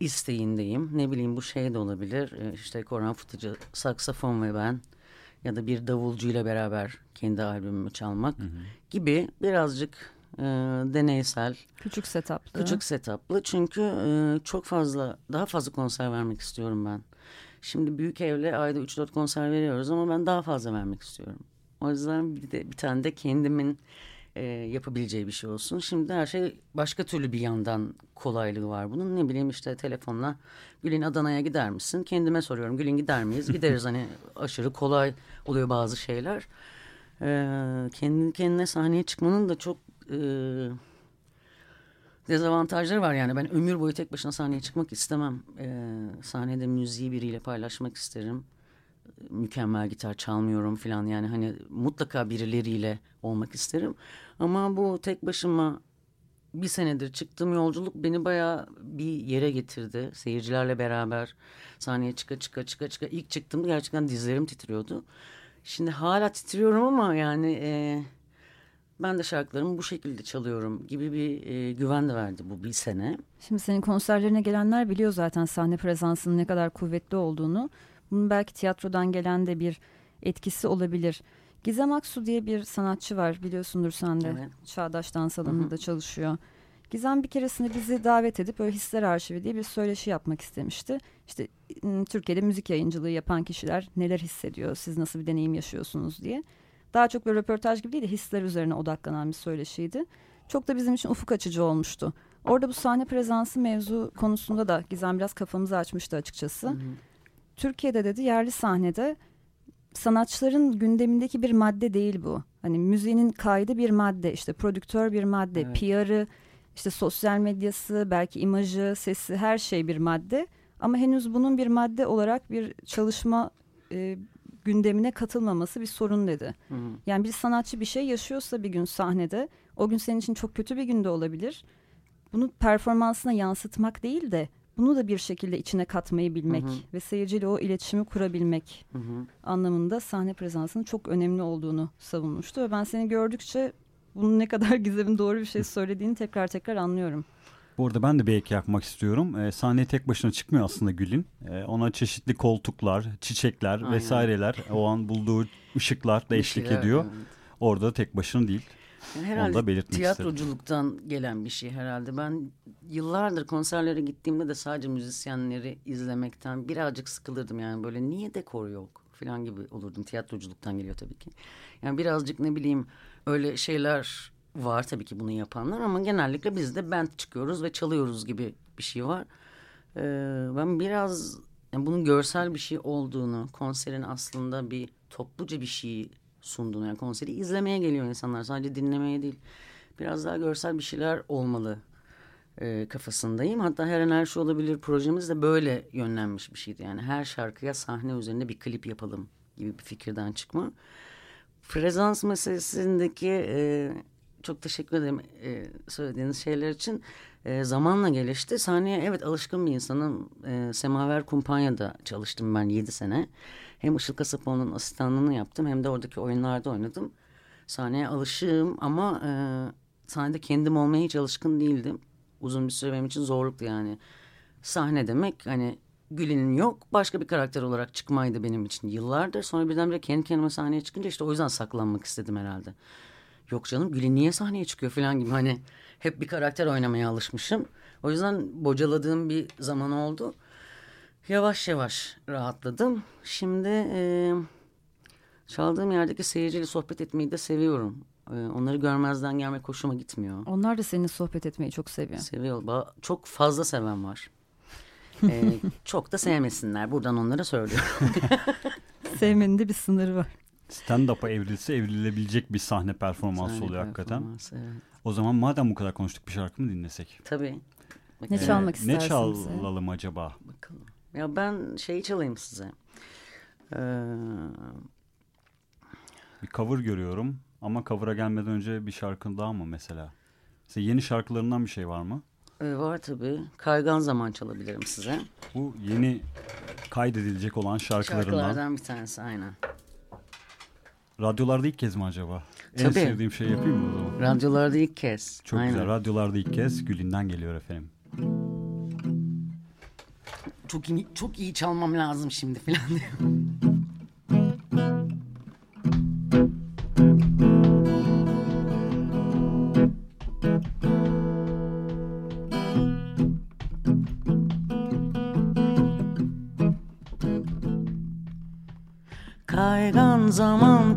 isteğindeyim. Ne bileyim bu şey de olabilir. E, işte Koran Fıtıcı, saksafon ve ben ya da bir davulcuyla beraber kendi albümümü çalmak gibi birazcık e, deneysel, Küçük setuplı. küçük setuplı. Çünkü e, çok fazla, daha fazla konser vermek istiyorum ben. Şimdi büyük evle ayda 3-4 konser veriyoruz ama ben daha fazla vermek istiyorum. O yüzden bir, de, bir tane de kendimin e, yapabileceği bir şey olsun. Şimdi her şey başka türlü bir yandan kolaylığı var bunun. Ne bileyim işte telefonla Gül'ün Adana'ya gider misin? Kendime soruyorum Gül'ün gider miyiz? Gideriz hani aşırı kolay oluyor bazı şeyler. E, kendi kendine sahneye çıkmanın da çok e, dezavantajları var yani. Ben ömür boyu tek başına sahneye çıkmak istemem. E, sahnede müziği biriyle paylaşmak isterim mükemmel gitar çalmıyorum falan yani hani mutlaka birileriyle olmak isterim. Ama bu tek başıma bir senedir çıktığım yolculuk beni bayağı bir yere getirdi. Seyircilerle beraber sahneye çıka çıka çıka çıka ilk çıktığımda gerçekten dizlerim titriyordu. Şimdi hala titriyorum ama yani e, ben de şarkılarımı bu şekilde çalıyorum gibi bir e, güven de verdi bu bir sene. Şimdi senin konserlerine gelenler biliyor zaten sahne prezansının ne kadar kuvvetli olduğunu. Bunun belki tiyatrodan gelen de bir etkisi olabilir. Gizem Aksu diye bir sanatçı var biliyorsundur sen de. Evet. Çağdaş Dans Alanı'nda çalışıyor. Gizem bir keresinde bizi davet edip böyle Hisler Arşivi diye bir söyleşi yapmak istemişti. İşte m, Türkiye'de müzik yayıncılığı yapan kişiler neler hissediyor, siz nasıl bir deneyim yaşıyorsunuz diye. Daha çok böyle röportaj gibi değil de hisler üzerine odaklanan bir söyleşiydi. Çok da bizim için ufuk açıcı olmuştu. Orada bu sahne prezansı mevzu konusunda da Gizem biraz kafamızı açmıştı açıkçası. Türkiye'de dedi yerli sahnede sanatçıların gündemindeki bir madde değil bu. Hani müziğinin kaydı bir madde, işte prodüktör bir madde, Evet. PR'ı, işte sosyal medyası, belki imajı, sesi her şey bir madde. Ama henüz bunun bir madde olarak bir çalışma e, gündemine katılmaması bir sorun dedi. Hı hı. Yani bir sanatçı bir şey yaşıyorsa bir gün sahnede, o gün senin için çok kötü bir günde olabilir. Bunu performansına yansıtmak değil de bunu da bir şekilde içine katmayı bilmek Hı hı. ve seyirciyle o iletişimi kurabilmek Hı hı. anlamında sahne prezansının çok önemli olduğunu savunmuştu. Ve ben seni gördükçe bunun ne kadar Gizem'in doğru bir şey söylediğini tekrar tekrar anlıyorum. Bu arada ben de bir ek yapmak istiyorum. Ee, sahneye tek başına çıkmıyor aslında Gül'ün. Ee, ona çeşitli koltuklar, çiçekler Aynen. vesaireler, o an bulduğu ışıklar da eşlik ediyor. evet. Orada tek başına değil. Yani Onu herhalde da belirtmek tiyatroculuktan gelen bir şey herhalde. Ben yıllardır konserlere gittiğimde de sadece müzisyenleri izlemekten birazcık sıkılırdım. Yani böyle niye dekor yok falan gibi olurdum. Tiyatroculuktan geliyor tabii ki. Yani birazcık ne bileyim öyle şeyler var tabii ki bunu yapanlar ama genellikle biz de band çıkıyoruz ve çalıyoruz gibi bir şey var. Ee, ben biraz yani bunun görsel bir şey olduğunu, konserin aslında bir topluca bir şey sunduğunu, yani konseri izlemeye geliyor insanlar sadece dinlemeye değil. Biraz daha görsel bir şeyler olmalı e, kafasındayım. Hatta her an her şey olabilir projemiz de böyle yönlenmiş bir şeydi. Yani her şarkıya sahne üzerinde bir klip yapalım gibi bir fikirden çıkma. Frezans meselesindeki e, çok teşekkür ederim e, söylediğiniz şeyler için. E, zamanla gelişti. Sahneye evet alışkın bir insanım. E, Semaver Kumpanya'da çalıştım ben 7 sene. Hem Işıl Kasapoğlu'nun asistanlığını yaptım hem de oradaki oyunlarda oynadım. Sahneye alışığım ama e, sahnede kendim olmaya hiç alışkın değildim. Uzun bir süre benim için zorluktu yani. Sahne demek hani Gül'ün yok başka bir karakter olarak çıkmaydı benim için yıllardır. Sonra birdenbire kendi kendime sahneye çıkınca işte o yüzden saklanmak istedim herhalde. Yok canım Gül'ün niye sahneye çıkıyor falan gibi hani hep bir karakter oynamaya alışmışım. O yüzden bocaladığım bir zaman oldu. Yavaş yavaş rahatladım. Şimdi e, çaldığım yerdeki seyirciyle sohbet etmeyi de seviyorum. Ee, onları görmezden gelmek hoşuma gitmiyor. Onlar da seninle sohbet etmeyi çok seviyor. Seviyor. Ba- Çok fazla seven var. Ee, çok da sevmesinler. Buradan onlara söylüyorum. Sevmenin de bir sınırı var. Stand-up'a evrilse evrilebilecek bir sahne performansı Sahne oluyor hakikaten. evet. O zaman madem bu kadar konuştuk bir şarkı mı dinlesek? Tabii. Ne Ee, çalmak ne istersiniz? ya? çalalım acaba? Bakalım. Ya ben şeyi çalayım size. Ee, Bir cover görüyorum ama cover'a gelmeden önce bir şarkın daha mı mesela? Mesela yeni şarkılarından bir şey var mı? e, var tabii. Kaygan zaman çalabilirim size. Bu yeni kaydedilecek olan şarkılarından. Şarkılardan bir tanesi aynen. Radyolarda ilk kez mi acaba? En Tabii. sevdiğim şey yapayım mı o zaman? Radyolarda ilk kez. Çok aynen. güzel. Radyolarda ilk kez Gül'inden geliyor efendim. Çok iyi, çok iyi çalmam lazım şimdi falan diyor.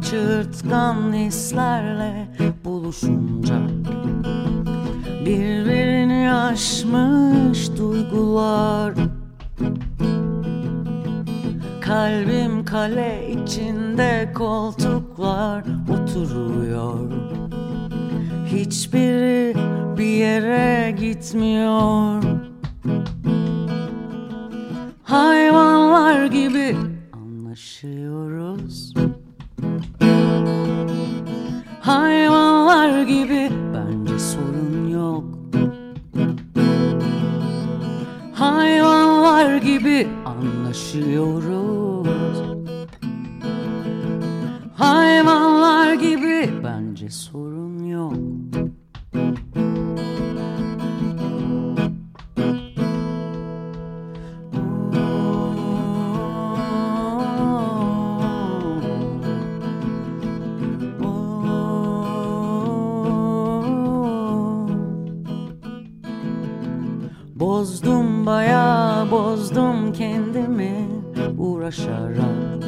Çırtkan hislerle buluşunca Birbirini aşmış duygular. Kalbim kale içinde koltuklar oturuyor. Hiçbiri bir yere gitmiyor anlaşıyoruz Hayvanlar gibi bence sorun yok. Bozdum bayağı bozdum kendimi uğraşarak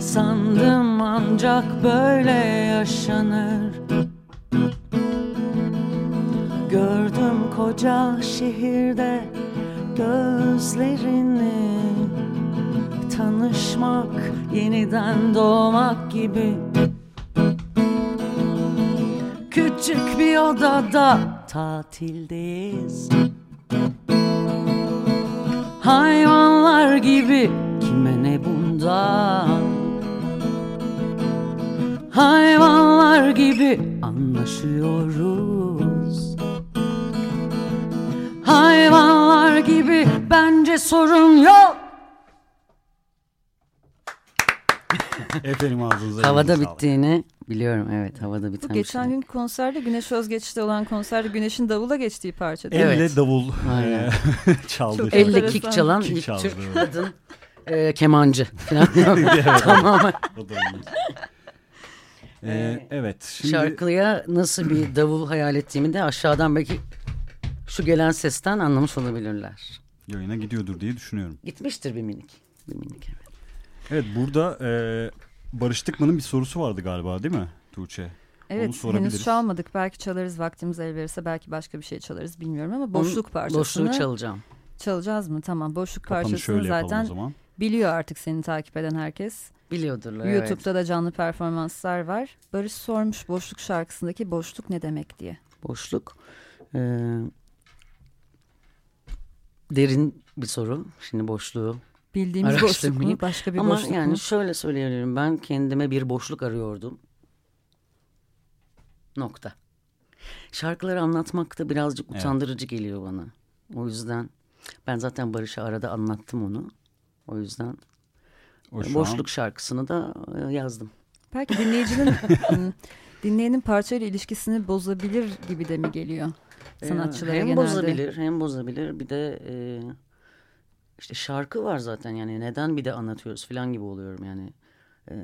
Sandım ancak böyle yaşanır. Gördüm koca şehirde gözlerini. Tanışmak yeniden doğmak gibi. Küçük bir odada tatildeyiz. Hayvanlar gibi bundan Hayvanlar gibi anlaşıyoruz Hayvanlar gibi bence sorun yok Efendim ağzınıza Havada bittiğini biliyorum evet havada biten Bu geçen şey. gün konserde Güneş Özgeç'te olan konserde Güneş'in davula geçtiği parça. Elle Evet. davul Aynen. e, çaldı. Elle kick çalan Kick Türk kadın e, kemancı falan. Tamamen. Ee, evet. Şimdi Şarkıya nasıl bir davul hayal ettiğimi de aşağıdan belki şu gelen sesten anlamış olabilirler. yayına gidiyordur diye düşünüyorum. Gitmiştir bir minik. Bir minik evet. Evet burada e, Barış Tıkman'ın bir sorusu vardı galiba değil mi Tuğçe? Onu Evet sorabiliriz. henüz çalmadık. Belki çalarız vaktimiz el verirse belki başka bir şey çalarız bilmiyorum ama boşluk Onun parçasını Boşluğu çalacağım. çalacağız mı? Tamam boşluk Kapanı parçasını şöyle yapalım o zaten zaman. Biliyor artık seni takip eden herkes. Biliyordurlar evet. YouTube'da da canlı performanslar var. Barış sormuş boşluk şarkısındaki boşluk ne demek diye. Boşluk. e, derin bir soru. Şimdi boşluğu. Bildiğimiz boşluk mu? Başka bir Ama boşluk yani mu? şöyle söyleyebilirim. Ben kendime bir boşluk arıyordum. Nokta. Şarkıları anlatmak da birazcık Evet. utandırıcı geliyor bana. O yüzden ben zaten Barış'a arada anlattım onu. O yüzden O şu boşluk şarkısını da e, yazdım. Belki dinleyicinin hmm, dinleyenin parçayla ilişkisini bozabilir gibi de mi geliyor Ee, sanatçılara hem genelde? bozabilir hem bozabilir bir de e, işte şarkı var zaten yani neden bir de anlatıyoruz falan gibi oluyorum yani. E,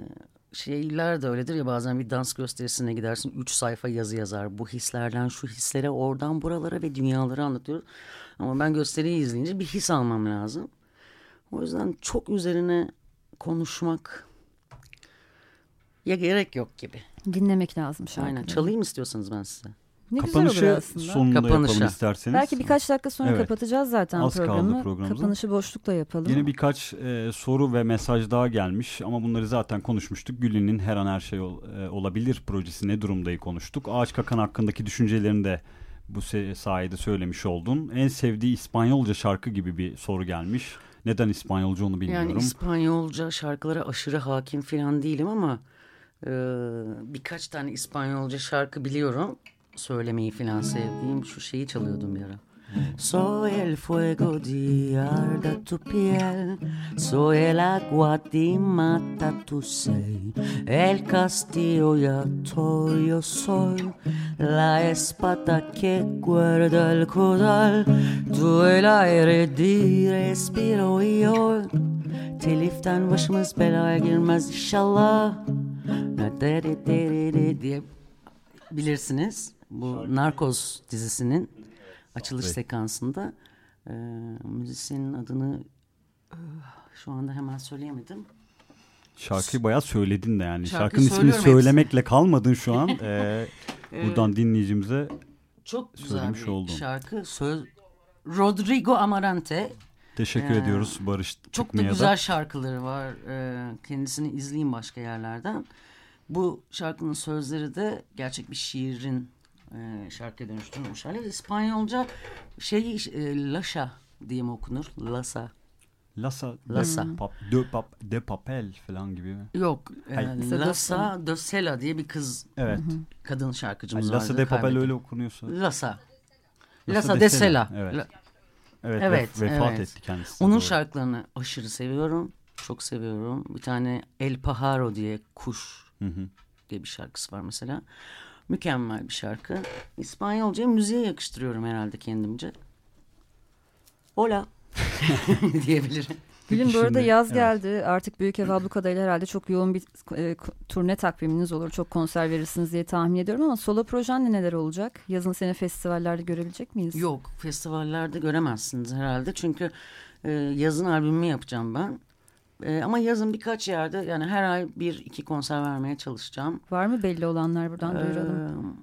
şeyler de öyledir ya bazen bir dans gösterisine gidersin üç sayfa yazı yazar. Bu hislerden şu hislere oradan buralara ve dünyaları anlatıyoruz. Ama ben gösteriyi izleyince bir his almam lazım. O yüzden çok üzerine konuşmak ya gerek yok gibi. Dinlemek lazım şarkıları. Aynen. Çalayım istiyorsanız ben size. Ne güzel olur Kapanışı aslında. sonunda Kapanışa. yapalım isterseniz. Belki birkaç dakika sonra Evet. kapatacağız zaten Az kaldı programı. Kapanışı boşlukla yapalım. Yine birkaç e, soru ve mesaj daha gelmiş ama bunları zaten konuşmuştuk. Gül'ünün Her An Her Şey Ol- e, Olabilir projesi ne durumdayı konuştuk. Ağaç Kakan hakkındaki düşüncelerini de bu sayede söylemiş oldun. En sevdiği İspanyolca şarkı gibi bir soru gelmiş. Neden İspanyolca onu bilmiyorum. Yani İspanyolca şarkılara aşırı hakim falan değilim ama e, birkaç tane İspanyolca şarkı biliyorum. Söylemeyi falan sevdiğim şu şeyi çalıyordum bir ara. Soy el fuego de arda tu piel, soy el agua de mata tu sed, el castillo todo yo soy, la espada que guarda el cordal, tu el aire de respiro y yo, teliften başımız belaya girmez inşallah, bilirsiniz. Bu Narcos dizisinin açılış Evet. sekansında e, müzisyenin adını e, şu anda hemen söyleyemedim. Şarkıyı bayağı söyledin de yani. Şarkıyı Şarkının ismini söylemekle kalmadın şu an. E, buradan dinleyicimize Çok güzel Söylemiş bir oldun. şarkı. Söz Rodrigo Amarante. teşekkür Ee, ediyoruz Barış Çok da güzel şarkıları var. E, kendisini izleyin başka yerlerden. Bu şarkının sözleri de gerçek bir şiirin e, şarkıya dönüştürülmüş hali. İspanyolca şey e, Laşa diye mi okunur? Lasa. Lasa, Lasa. De, pap, de, pap, de papel falan gibi mi? Yok. e, Hayır. Lasa de Sela diye bir kız Evet. kadın şarkıcımız Lasa vardı. de papel kaybettim. öyle okunuyorsa. Lasa. Lasa Lasa de Sela, Sela. evet. La- Evet, Evet, vef- vefat evet. etti kendisi. Onun doğru. şarkılarını aşırı seviyorum. Çok seviyorum. Bir tane El Pajaro diye kuş Hı hı. diye bir şarkısı var mesela. Mükemmel bir şarkı. İspanyolca müziğe yakıştırıyorum herhalde kendimce. Hola diyebilirim. Gülüm bu arada yaz evet. geldi. Artık Büyük Ev Ablukada'yla herhalde çok yoğun bir e, turne takviminiz olur. Çok konser verirsiniz diye tahmin ediyorum ama solo projen neler olacak? Yazın seni festivallerde görebilecek miyiz? Yok festivallerde göremezsiniz herhalde. Çünkü e, yazın albümümü yapacağım ben. E, ama yazın birkaç yerde yani her ay bir iki konser vermeye çalışacağım. Var mı belli olanlar buradan duyuralım. Ee,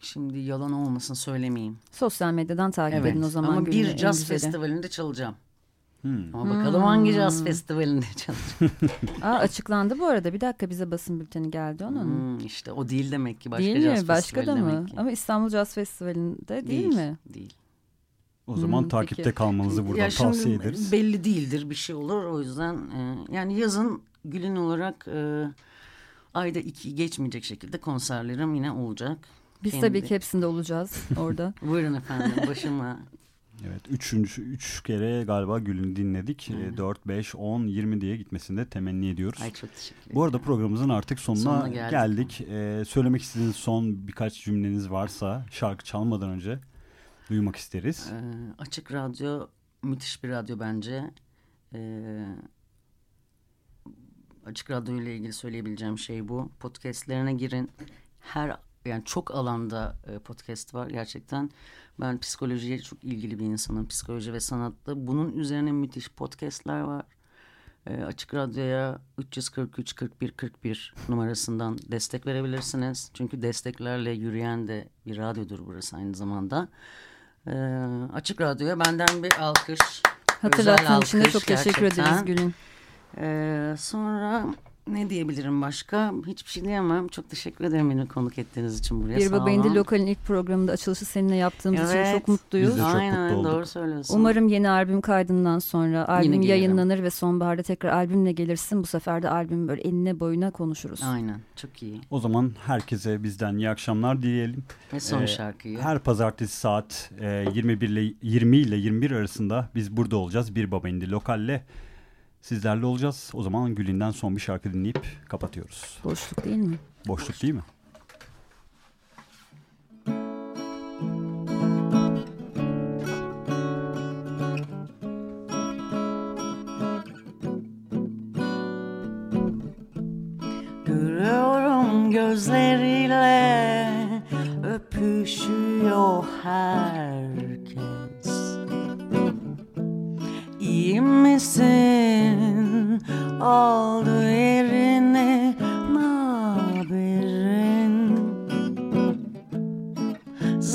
Şimdi yalan olmasın söylemeyeyim. Sosyal medyadan takip Evet. edin o zaman. Ama bir caz festivalinde çalacağım. Hmm. Ama bakalım hangi caz festivalinde çalacağım. Aa, açıklandı bu arada. Bir dakika bize basın bülteni geldi onun. Hmm, işte o değil demek ki başka değil caz mi? Başka da mı? ki. Ama İstanbul Caz Festivali'nde değil, mi? Değil. O zaman Hmm, takipte peki. kalmanızı buradan ya tavsiye ederiz. belli değildir bir şey olur o yüzden e, yani yazın Gül'ün olarak e, ayda iki geçmeyecek şekilde konserlerim yine olacak. Biz Kendi- tabii ki hepsinde olacağız orada. Buyurun efendim başıma. Evet, üçüncü, üç kere galiba Gül'ün dinledik. Aynen. 4, 5, 10, 20 diye gitmesini de temenni ediyoruz. Ay çok teşekkür ederim. Bu arada programımızın artık sonuna, Sonuna geldik. geldik. Ee, söylemek istediğiniz son birkaç cümleniz varsa şarkı çalmadan önce duymak isteriz. Ee, açık radyo müthiş bir radyo bence. Ee, açık radyo ile ilgili söyleyebileceğim şey bu. Podcastlerine girin. Her yani çok alanda e, podcast var gerçekten. Ben psikolojiye çok ilgili bir insanım. Psikoloji ve sanatta. Bunun üzerine müthiş podcastler var. Ee, açık Radyo'ya 343 41 41 numarasından destek verebilirsiniz. Çünkü desteklerle yürüyen de bir radyodur burası aynı zamanda. Ee, açık Radyo'ya benden bir alkış. Hatırlattığın için de çok teşekkür gerçekten. ederiz Gül'ün. Ee, sonra ne diyebilirim başka? Hiçbir şey diyemem. Çok teşekkür ederim beni konuk ettiğiniz için buraya. Bir Baba İndi. Lokal'in ilk programında açılışı seninle yaptığımız için Evet. çok mutluyuz. Biz de çok Aynen mutlu olduk. doğru söylüyorsun. Umarım yeni albüm kaydından sonra albüm yayınlanır ve sonbaharda tekrar albümle gelirsin. Bu sefer de albüm böyle enine boyuna konuşuruz. Aynen çok iyi. O zaman herkese bizden iyi akşamlar dileyelim. Ve son Ee, şarkıyı. Her pazartesi saat e, 21 ile 20 ile 21 arasında biz burada olacağız. Bir Baba İndi Lokal'le sizlerle olacağız. O zaman Gül'ünden son bir şarkı dinleyip kapatıyoruz. Boşluk değil mi? Boşluk değil mi? Görüyorum gözleriyle öpüşüyor herkes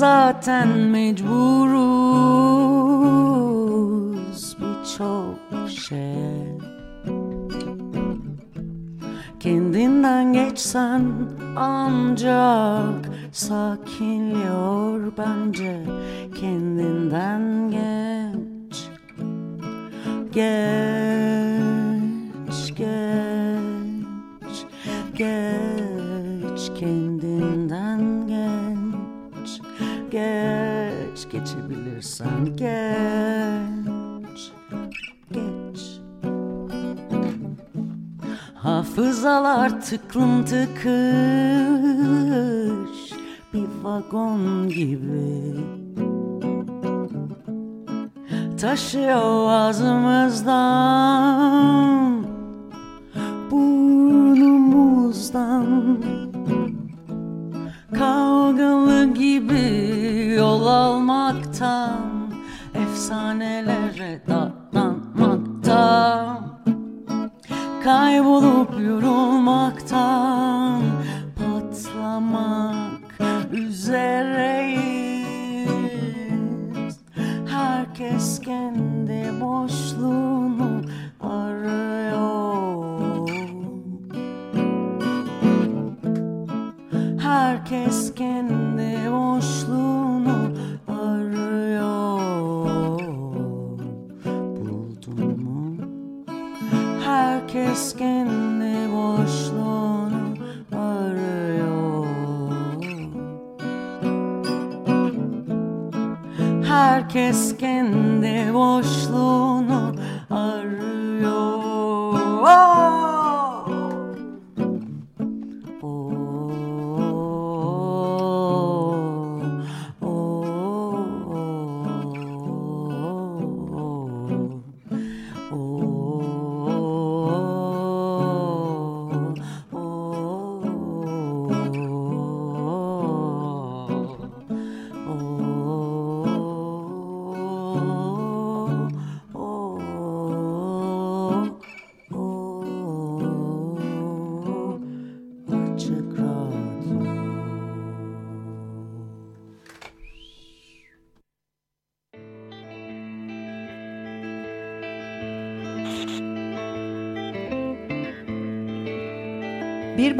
Zaten mecburuz birçok şey. Kendinden geçsen ancak sakinliyor bence. Kendinden geç Geç, Hafızalar tıklım tıkış bir vagon gibi. Taşıyor ağzımızdan Burnumuzdan. Kavgalı gibi yol almaktan Efsanelere dadanmaktan Kaybolup yorulmaktan